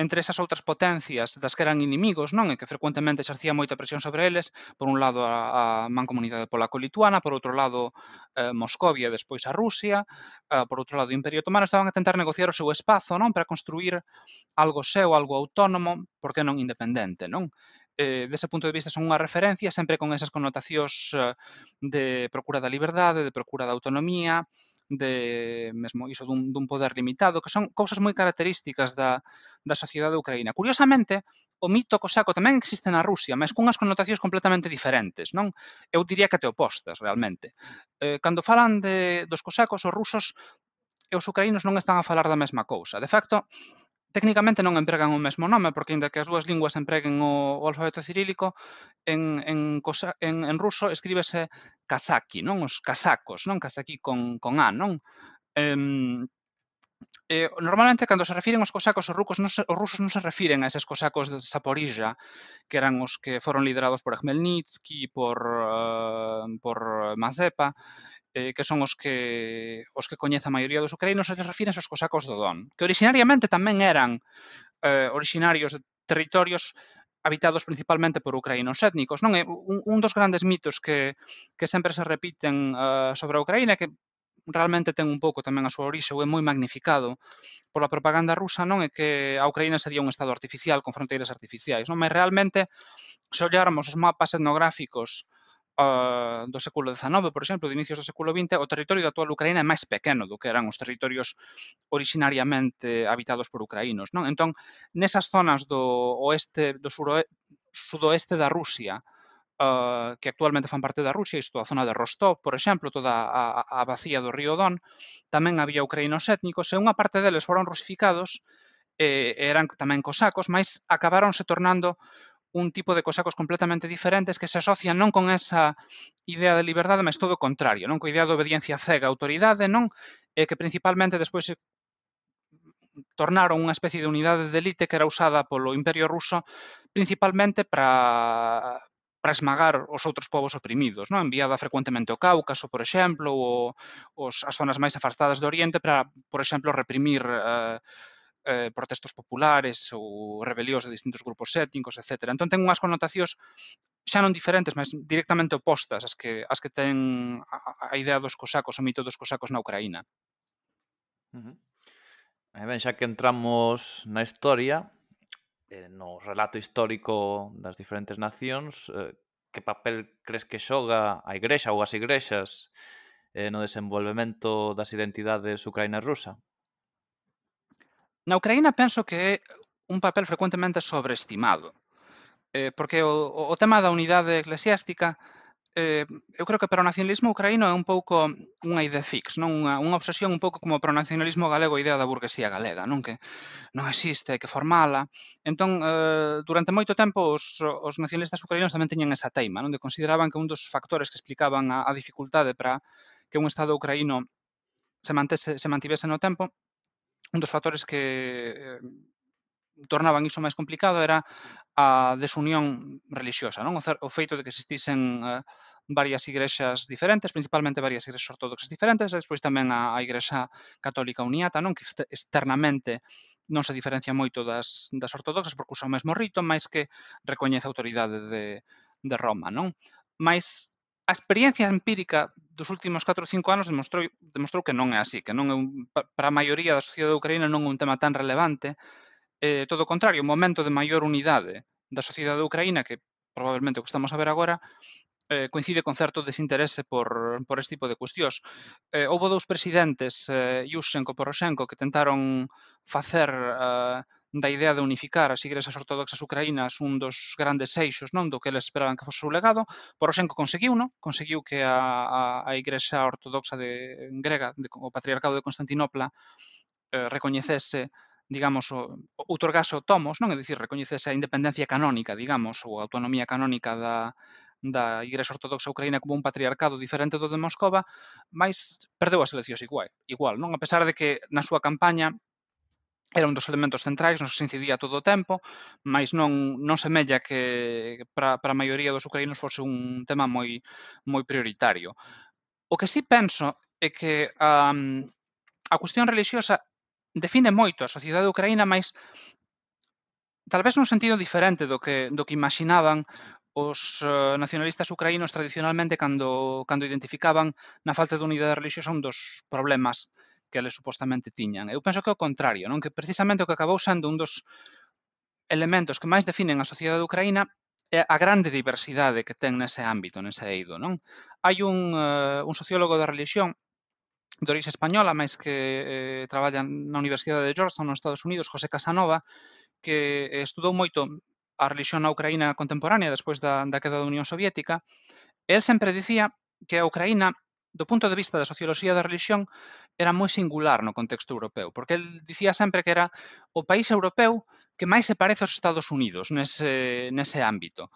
entre esas outras potencias das que eran inimigos, non? E que frecuentemente exercía moita presión sobre eles, por un lado a, a mancomunidade polaco-lituana, por outro lado eh, Moscovia, despois a Rusia, eh, por outro lado o Imperio Otomano, estaban a tentar negociar o seu espazo, non? Para construir algo seu, algo autónomo, por que non independente, non? eh, dese punto de vista son unha referencia sempre con esas connotacións eh, de procura da liberdade, de procura da autonomía, de mesmo iso dun, dun poder limitado, que son cousas moi características da, da sociedade ucraína. Curiosamente, o mito cosaco tamén existe na Rusia, mas cunhas connotacións completamente diferentes, non? Eu diría que te opostas, realmente. Eh, cando falan de, dos cosacos, os rusos e os ucraínos non están a falar da mesma cousa. De facto, Técnicamente non empregan o mesmo nome, porque aínda que as dúas linguas empreguen o, o alfabeto cirílico, en, en, cosa, en, en ruso escríbese kazaki, non? Os casacos, non? Kazaki con, con A, non? Eh, eh, normalmente cando se refiren aos cosacos os, rucos non se, os rusos non se refiren a eses cosacos de Zaporilla, que eran os que foron liderados por Khmelnytsky, por uh, por Mazepa, eh, que son os que os que coñece a maioría dos ucraínos se refiren aos cosacos do Don, que originariamente tamén eran eh, originarios de territorios habitados principalmente por ucraínos étnicos. Non é un, un dos grandes mitos que, que sempre se repiten uh, sobre a Ucraína que realmente ten un pouco tamén a súa orixe ou é moi magnificado pola propaganda rusa non é que a Ucraína sería un estado artificial con fronteiras artificiais, non? Mas realmente se ollarmos os mapas etnográficos uh, do século XIX, por exemplo, de inicios do século XX, o territorio da actual Ucraína é máis pequeno do que eran os territorios originariamente habitados por ucraínos. Non? Entón, nesas zonas do oeste, do suroe, sudoeste da Rusia, uh, que actualmente fan parte da Rusia, isto a zona de Rostov, por exemplo, toda a, a vacía do río Don, tamén había ucraínos étnicos e unha parte deles foron rusificados e eran tamén cosacos, mas acabaronse tornando un tipo de cosacos completamente diferentes que se asocian non con esa idea de liberdade, mas todo o contrario, non coa idea de obediencia cega a autoridade, non? E que principalmente despois se tornaron unha especie de unidade de elite que era usada polo Imperio Ruso principalmente para para esmagar os outros povos oprimidos, non? enviada frecuentemente ao Cáucaso, por exemplo, ou os, as zonas máis afastadas do Oriente para, por exemplo, reprimir eh, eh, protestos populares ou rebelións de distintos grupos étnicos, etc. Entón ten unhas connotacións xa non diferentes, mas directamente opostas as que as que ten a, a idea dos cosacos, o mito dos cosacos na Ucraína. Uh eh, -huh. E ben, xa que entramos na historia, eh, no relato histórico das diferentes nacións, eh, que papel crees que xoga a Igrexa ou as Igrexas eh, no desenvolvemento das identidades ucraína rusa? Na Ucraína penso que é un papel frecuentemente sobreestimado, eh, porque o, o tema da unidade eclesiástica eh, eu creo que para o nacionalismo ucraíno é un pouco unha idea fix, non? Unha, unha obsesión un pouco como para o nacionalismo galego a idea da burguesía galega, non? Que non existe, hai que formala. Entón, eh, durante moito tempo os, os nacionalistas ucraínos tamén teñen esa teima, non? De consideraban que un dos factores que explicaban a, a dificultade para que un Estado ucraíno se, mantese, se mantivese no tempo un dos factores que eh, tornaban iso máis complicado era a desunión relixiosa, non? O, o feito de que existisen eh, varias igrexas diferentes, principalmente varias igrexas ortodoxas diferentes, e despois tamén a, a igrexa católica uniata, non que externamente non se diferencia moito das, das ortodoxas porque usa o mesmo rito, máis que recoñece a autoridade de, de Roma, non? Mais a experiencia empírica dos últimos 4 ou 5 anos demostrou, demostrou que non é así, que non é un, para a maioría da sociedade ucraína non é un tema tan relevante, eh, todo o contrario, un momento de maior unidade da sociedade ucraína, que probablemente o que estamos a ver agora, eh, coincide con certo desinterese por, por este tipo de cuestións. Eh, houbo dous presidentes, eh, Yushchenko e Poroshenko, que tentaron facer eh, da idea de unificar as igrexas ortodoxas ucraínas un dos grandes eixos non do que eles esperaban que fose o legado, Poroshenko conseguiu, non? conseguiu que a, a, a igrexa ortodoxa de grega, de, o patriarcado de Constantinopla, eh, recoñecese digamos, o, outorgase o tomos, non? É dicir, recoñecese a independencia canónica, digamos, ou a autonomía canónica da, da Igrexa Ortodoxa Ucraína como un patriarcado diferente do de Moscova, mas perdeu as eleccións igual, igual non? A pesar de que na súa campaña era un dos elementos centrais, nos que se incidía todo o tempo, mas non non semella que para, para a maioría dos ucraínos fose un tema moi moi prioritario. O que sí penso é que a, a cuestión religiosa define moito a sociedade ucraína, mas tal vez nun sentido diferente do que do que imaginaban os eh, nacionalistas ucraínos tradicionalmente cando cando identificaban na falta de unidade religiosa un dos problemas que eles supostamente tiñan. Eu penso que é o contrario, non que precisamente o que acabou sendo un dos elementos que máis definen a sociedade ucraína é a grande diversidade que ten nese ámbito, nese eido. Non? Hai un, uh, un sociólogo da religión de orixe española, máis que eh, traballa na Universidade de Georgetown nos Estados Unidos, José Casanova, que eh, estudou moito a religión na Ucraína contemporánea despois da, da queda da Unión Soviética, el sempre dicía que a Ucraína do punto de vista da socioloxía da religión, era moi singular no contexto europeo, porque el dicía sempre que era o país europeu que máis se parece aos Estados Unidos nese, nese ámbito.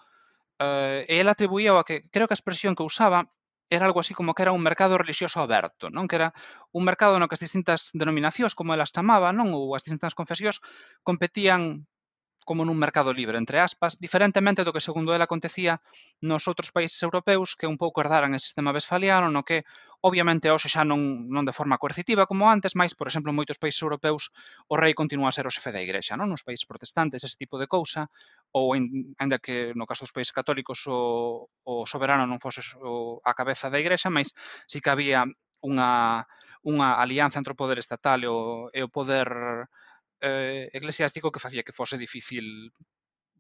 Uh, e el atribuía a que, creo que a expresión que usaba era algo así como que era un mercado religioso aberto, non? Que era un mercado no que as distintas denominacións, como elas chamaban, non? Ou as distintas confesións competían como nun mercado libre, entre aspas, diferentemente do que segundo ela acontecía nos outros países europeus que un pouco herdaran ese sistema vesfaliano, no que obviamente hoxe xa non, non de forma coercitiva como antes, mas, por exemplo, en moitos países europeus o rei continúa a ser o xefe da igrexa, non? nos países protestantes ese tipo de cousa, ou en, ainda que no caso dos países católicos o, o soberano non fose o, a cabeza da igrexa, mas si que había unha, unha alianza entre o poder estatal e o, e o poder eh, eclesiástico que facía que fose difícil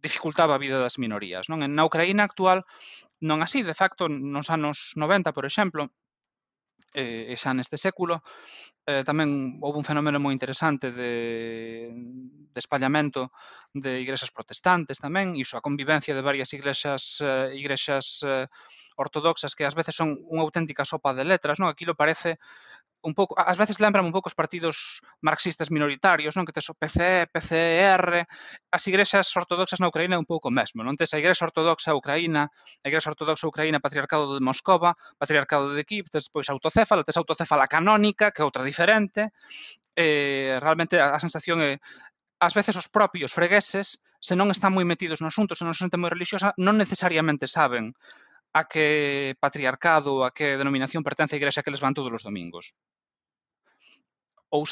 dificultaba a vida das minorías. Non? Na Ucraína actual non así, de facto, nos anos 90, por exemplo, eh, e xa neste século, eh, tamén houve un fenómeno moi interesante de, de espallamento de igrexas protestantes tamén, iso a convivencia de varias igrexas, eh, igrexas eh, ortodoxas que ás veces son unha auténtica sopa de letras, non? Aquilo parece un pouco, ás veces lembran un pouco os partidos marxistas minoritarios, non? Que tes o PC, PCR, as igrexas ortodoxas na Ucraína é un pouco mesmo, non? Tes a igrexa ortodoxa ucraína, a igrexa ortodoxa ucraína patriarcado de Moscova, patriarcado de Kiev, tes pois autocéfala, tes autocéfala canónica, que é outra diferente. Eh, realmente a, a sensación é ás veces os propios fregueses se non están moi metidos no asunto, se non se senten moi religiosa, non necesariamente saben a que patriarcado, a que denominación pertence a igrexa que les van todos os domingos. Ou,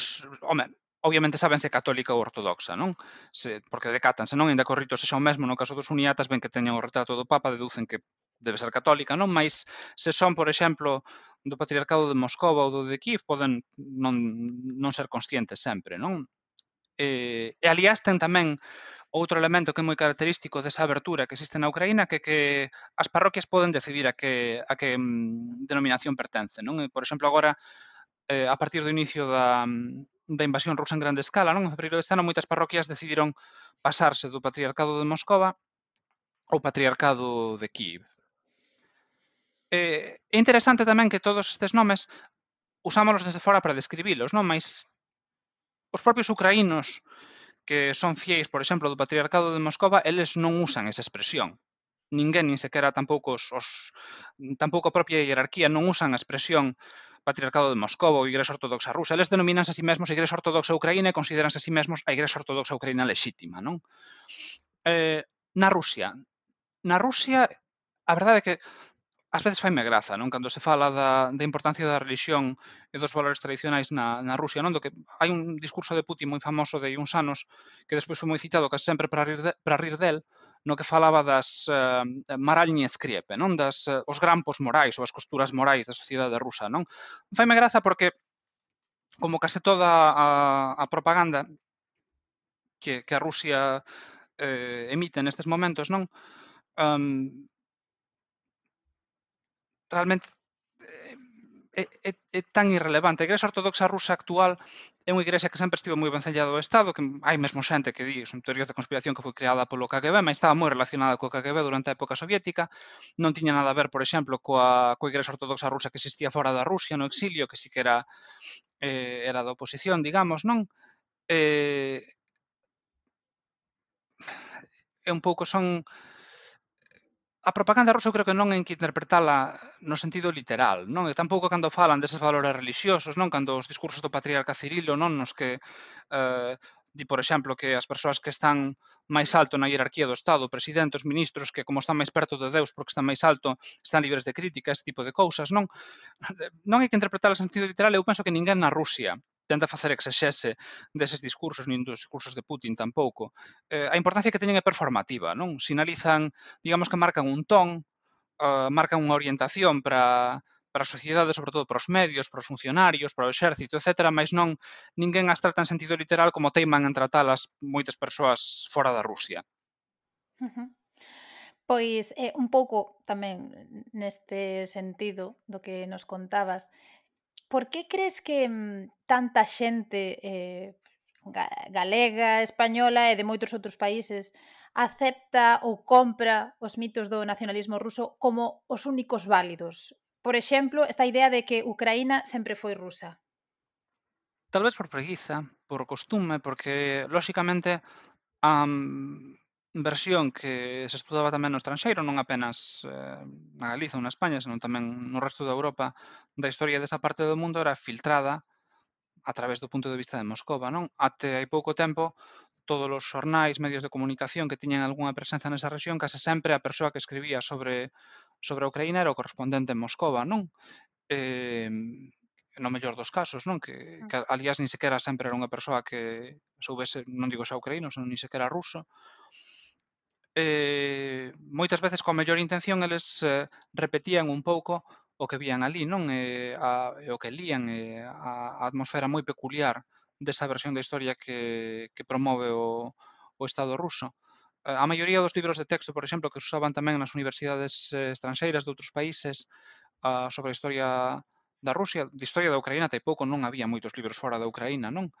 home, obviamente sabense católica ou ortodoxa, non? Se, porque decatanse, non? Ainda corrito se sexa o mesmo no caso dos uniatas, ben que teñan o retrato do Papa, deducen que debe ser católica, non? Mais se son, por exemplo, do patriarcado de Moscova ou do de Kiev, poden non, non ser conscientes sempre, non? E, e aliás ten tamén Outro elemento que é moi característico desa abertura que existe na Ucraína que que as parroquias poden decidir a que a que mm, denominación pertence, non? E, por exemplo, agora eh, a partir do inicio da, mm, da invasión rusa en grande escala, non? En febreiro deste ano moitas parroquias decidiron pasarse do patriarcado de Moscova ao patriarcado de Kiev. Eh, é interesante tamén que todos estes nomes usámonos desde fora para describilos, non? Mais os propios ucraínos que son fieis, por exemplo, do patriarcado de Moscova, eles non usan esa expresión. Ninguén, nin sequera tampouco os, os tampouco a propia hierarquía non usan a expresión patriarcado de Moscova ou Igrexa Ortodoxa Rusa. Eles denominan a si mesmos a Igrexa Ortodoxa Ucraína e consideranse a si mesmos a Igrexa Ortodoxa Ucraína lexítima, non? Eh, na Rusia. Na Rusia, a verdade é que ás veces faime graza, non? Cando se fala da, da importancia da religión e dos valores tradicionais na, na Rusia, non? Do que hai un discurso de Putin moi famoso de uns anos que despois foi moi citado case sempre para rir, de, para rir del, no que falaba das eh, uh, maralñes criepe, non? Das, uh, os grampos morais ou as costuras morais da sociedade rusa, non? Faime graza porque como case toda a, a propaganda que, que a Rusia eh, emite nestes momentos, non? Um, realmente é, é, é tan irrelevante. A Igrexa Ortodoxa Rusa actual é unha igrexa que sempre estivo moi vencellada ao Estado, que hai mesmo xente que di, son teorías de conspiración que foi creada polo KGB, mas estaba moi relacionada co KGB durante a época soviética, non tiña nada a ver, por exemplo, coa, coa Igrexa Ortodoxa Rusa que existía fora da Rusia, no exilio, que si que era, eh, era da oposición, digamos, non? Eh, é un pouco son a propaganda rusa eu creo que non hai que interpretala no sentido literal, non? E tampouco cando falan deses valores religiosos, non? Cando os discursos do patriarca Cirilo, non? Nos que eh, di, por exemplo, que as persoas que están máis alto na hierarquía do Estado, presidentes, ministros, que como están máis perto de Deus porque están máis alto, están libres de crítica, ese tipo de cousas, non? (laughs) Non hai que interpretar o sentido literal, eu penso que ninguén na Rusia tenta facer exexese deses discursos, nin dos discursos de Putin tampouco. Eh, a importancia que teñen é performativa, non? Sinalizan, digamos que marcan un ton, eh, marcan unha orientación para para a sociedade, sobre todo para os medios, para os funcionarios, para o exército, etc., mas non ninguén as trata en sentido literal como teiman en tratalas moitas persoas fora da Rusia. Uh -huh. Pois, eh, un pouco tamén neste sentido do que nos contabas, por que crees que mm, tanta xente eh, galega, española e de moitos outros países acepta ou compra os mitos do nacionalismo ruso como os únicos válidos? Por exemplo, esta idea de que Ucraína sempre foi rusa. Tal vez por preguiza, por costume, porque, lóxicamente, um, versión que se estudaba tamén no estranxeiro, non apenas eh, na Galiza ou na España, senón tamén no resto da Europa, da historia desa parte do mundo era filtrada a través do punto de vista de Moscova, non? Até hai pouco tempo, todos os xornais, medios de comunicación que tiñan algunha presenza nesa región, case sempre a persoa que escribía sobre sobre a Ucraína era o correspondente en Moscova, non? Eh, no mellor dos casos, non? Que, ah. que aliás, nin sequera sempre era unha persoa que soubese, non digo xa ucraíno, senón nin sequera ruso, eh, moitas veces con mellor intención eles eh, repetían un pouco o que vían ali, non? Eh, a, o que lían eh, a, a atmosfera moi peculiar desa versión da historia que, que promove o, o Estado ruso. Eh, a maioría dos libros de texto, por exemplo, que se usaban tamén nas universidades eh, estranxeiras de outros países a, sobre a historia da Rusia, de historia da Ucraína, tampouco non había moitos libros fora da Ucraína, non?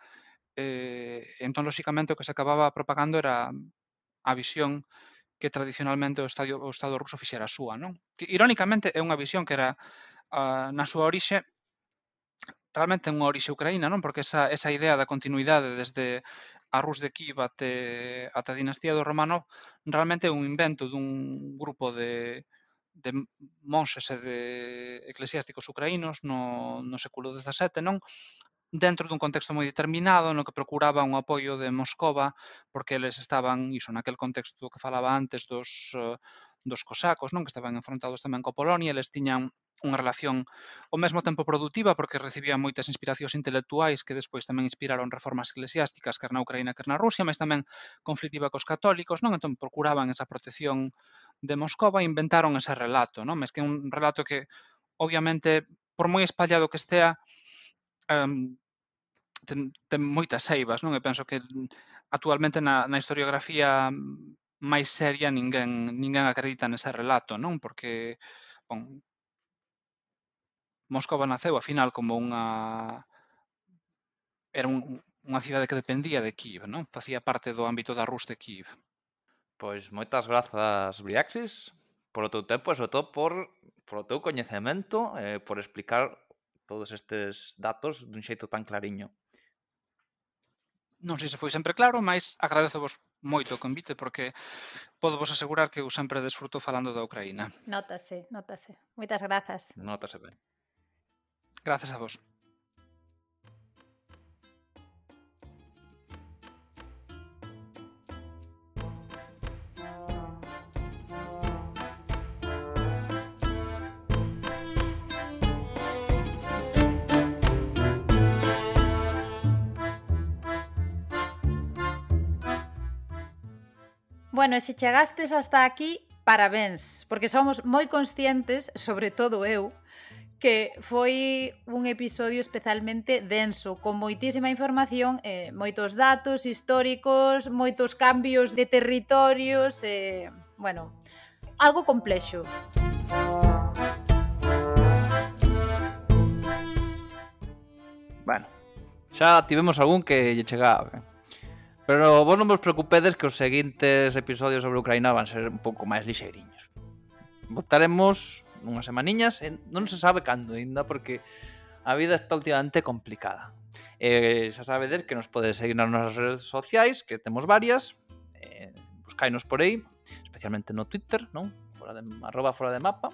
Eh, entón, lóxicamente, o que se acababa propagando era a visión que tradicionalmente o, estadio, o Estado ruso fixera súa. Non? Que, irónicamente, é unha visión que era uh, na súa orixe realmente unha orixe ucraína, non? Porque esa, esa idea da continuidade desde a Rus de Kiev até, até a dinastía do Romanov realmente é un invento dun grupo de, de monxes e de eclesiásticos ucraínos no, no século XVII, non? dentro dun contexto moi determinado no que procuraba un apoio de Moscova porque eles estaban, iso naquel contexto que falaba antes dos, eh, dos cosacos, non que estaban enfrontados tamén co Polonia, eles tiñan unha relación ao mesmo tempo produtiva porque recibían moitas inspiracións intelectuais que despois tamén inspiraron reformas eclesiásticas que na Ucraína que na Rusia, mas tamén conflitiva cos católicos, non? Entón procuraban esa protección de Moscova e inventaron ese relato, non? Mas que é un relato que obviamente por moi espallado que estea, um, ten, ten moitas eivas, non? E penso que actualmente na, na historiografía máis seria ninguén ninguén acredita nese relato, non? Porque bon, Moscova naceu a final como unha era un, unha cidade que dependía de Kiev, non? Facía parte do ámbito da Rus de Kiev. Pois moitas grazas, Briaxis, polo teu tempo e sobre todo por polo teu coñecemento, eh, por explicar todos estes datos dun xeito tan clariño non sei se foi sempre claro, mas agradecevos moito o convite porque podo vos asegurar que eu sempre desfruto falando da Ucraína. Nótase, nótase. Moitas grazas. Nótase ben. Grazas a vos. Bueno, e se chegastes hasta aquí, parabéns, porque somos moi conscientes, sobre todo eu, que foi un episodio especialmente denso, con moitísima información, eh, moitos datos históricos, moitos cambios de territorios, eh, bueno, algo complexo. Bueno, xa tivemos algún que lle chegaba ben. Pero vos non vos preocupedes que os seguintes episodios sobre Ucraína van ser un pouco máis lixeiriños. Votaremos unhas semaniñas, non se sabe cando ainda, porque a vida está últimamente complicada. Eh, xa sabedes que nos podes seguir nas nosas redes sociais, que temos varias, eh, buscainos por aí, especialmente no Twitter, non? Fora de, arroba fora de mapa.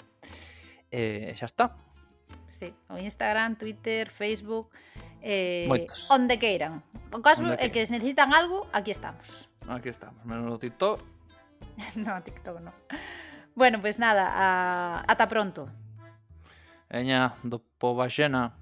Eh, xa está. Sí, o Instagram, Twitter, Facebook, eh, Moitos. onde queiran. O caso onde é que se necesitan algo, aquí estamos. Aquí estamos, menos no TikTok. (laughs) no, TikTok no. Bueno, pues nada, a... ata pronto. Eña, do Pobaxena.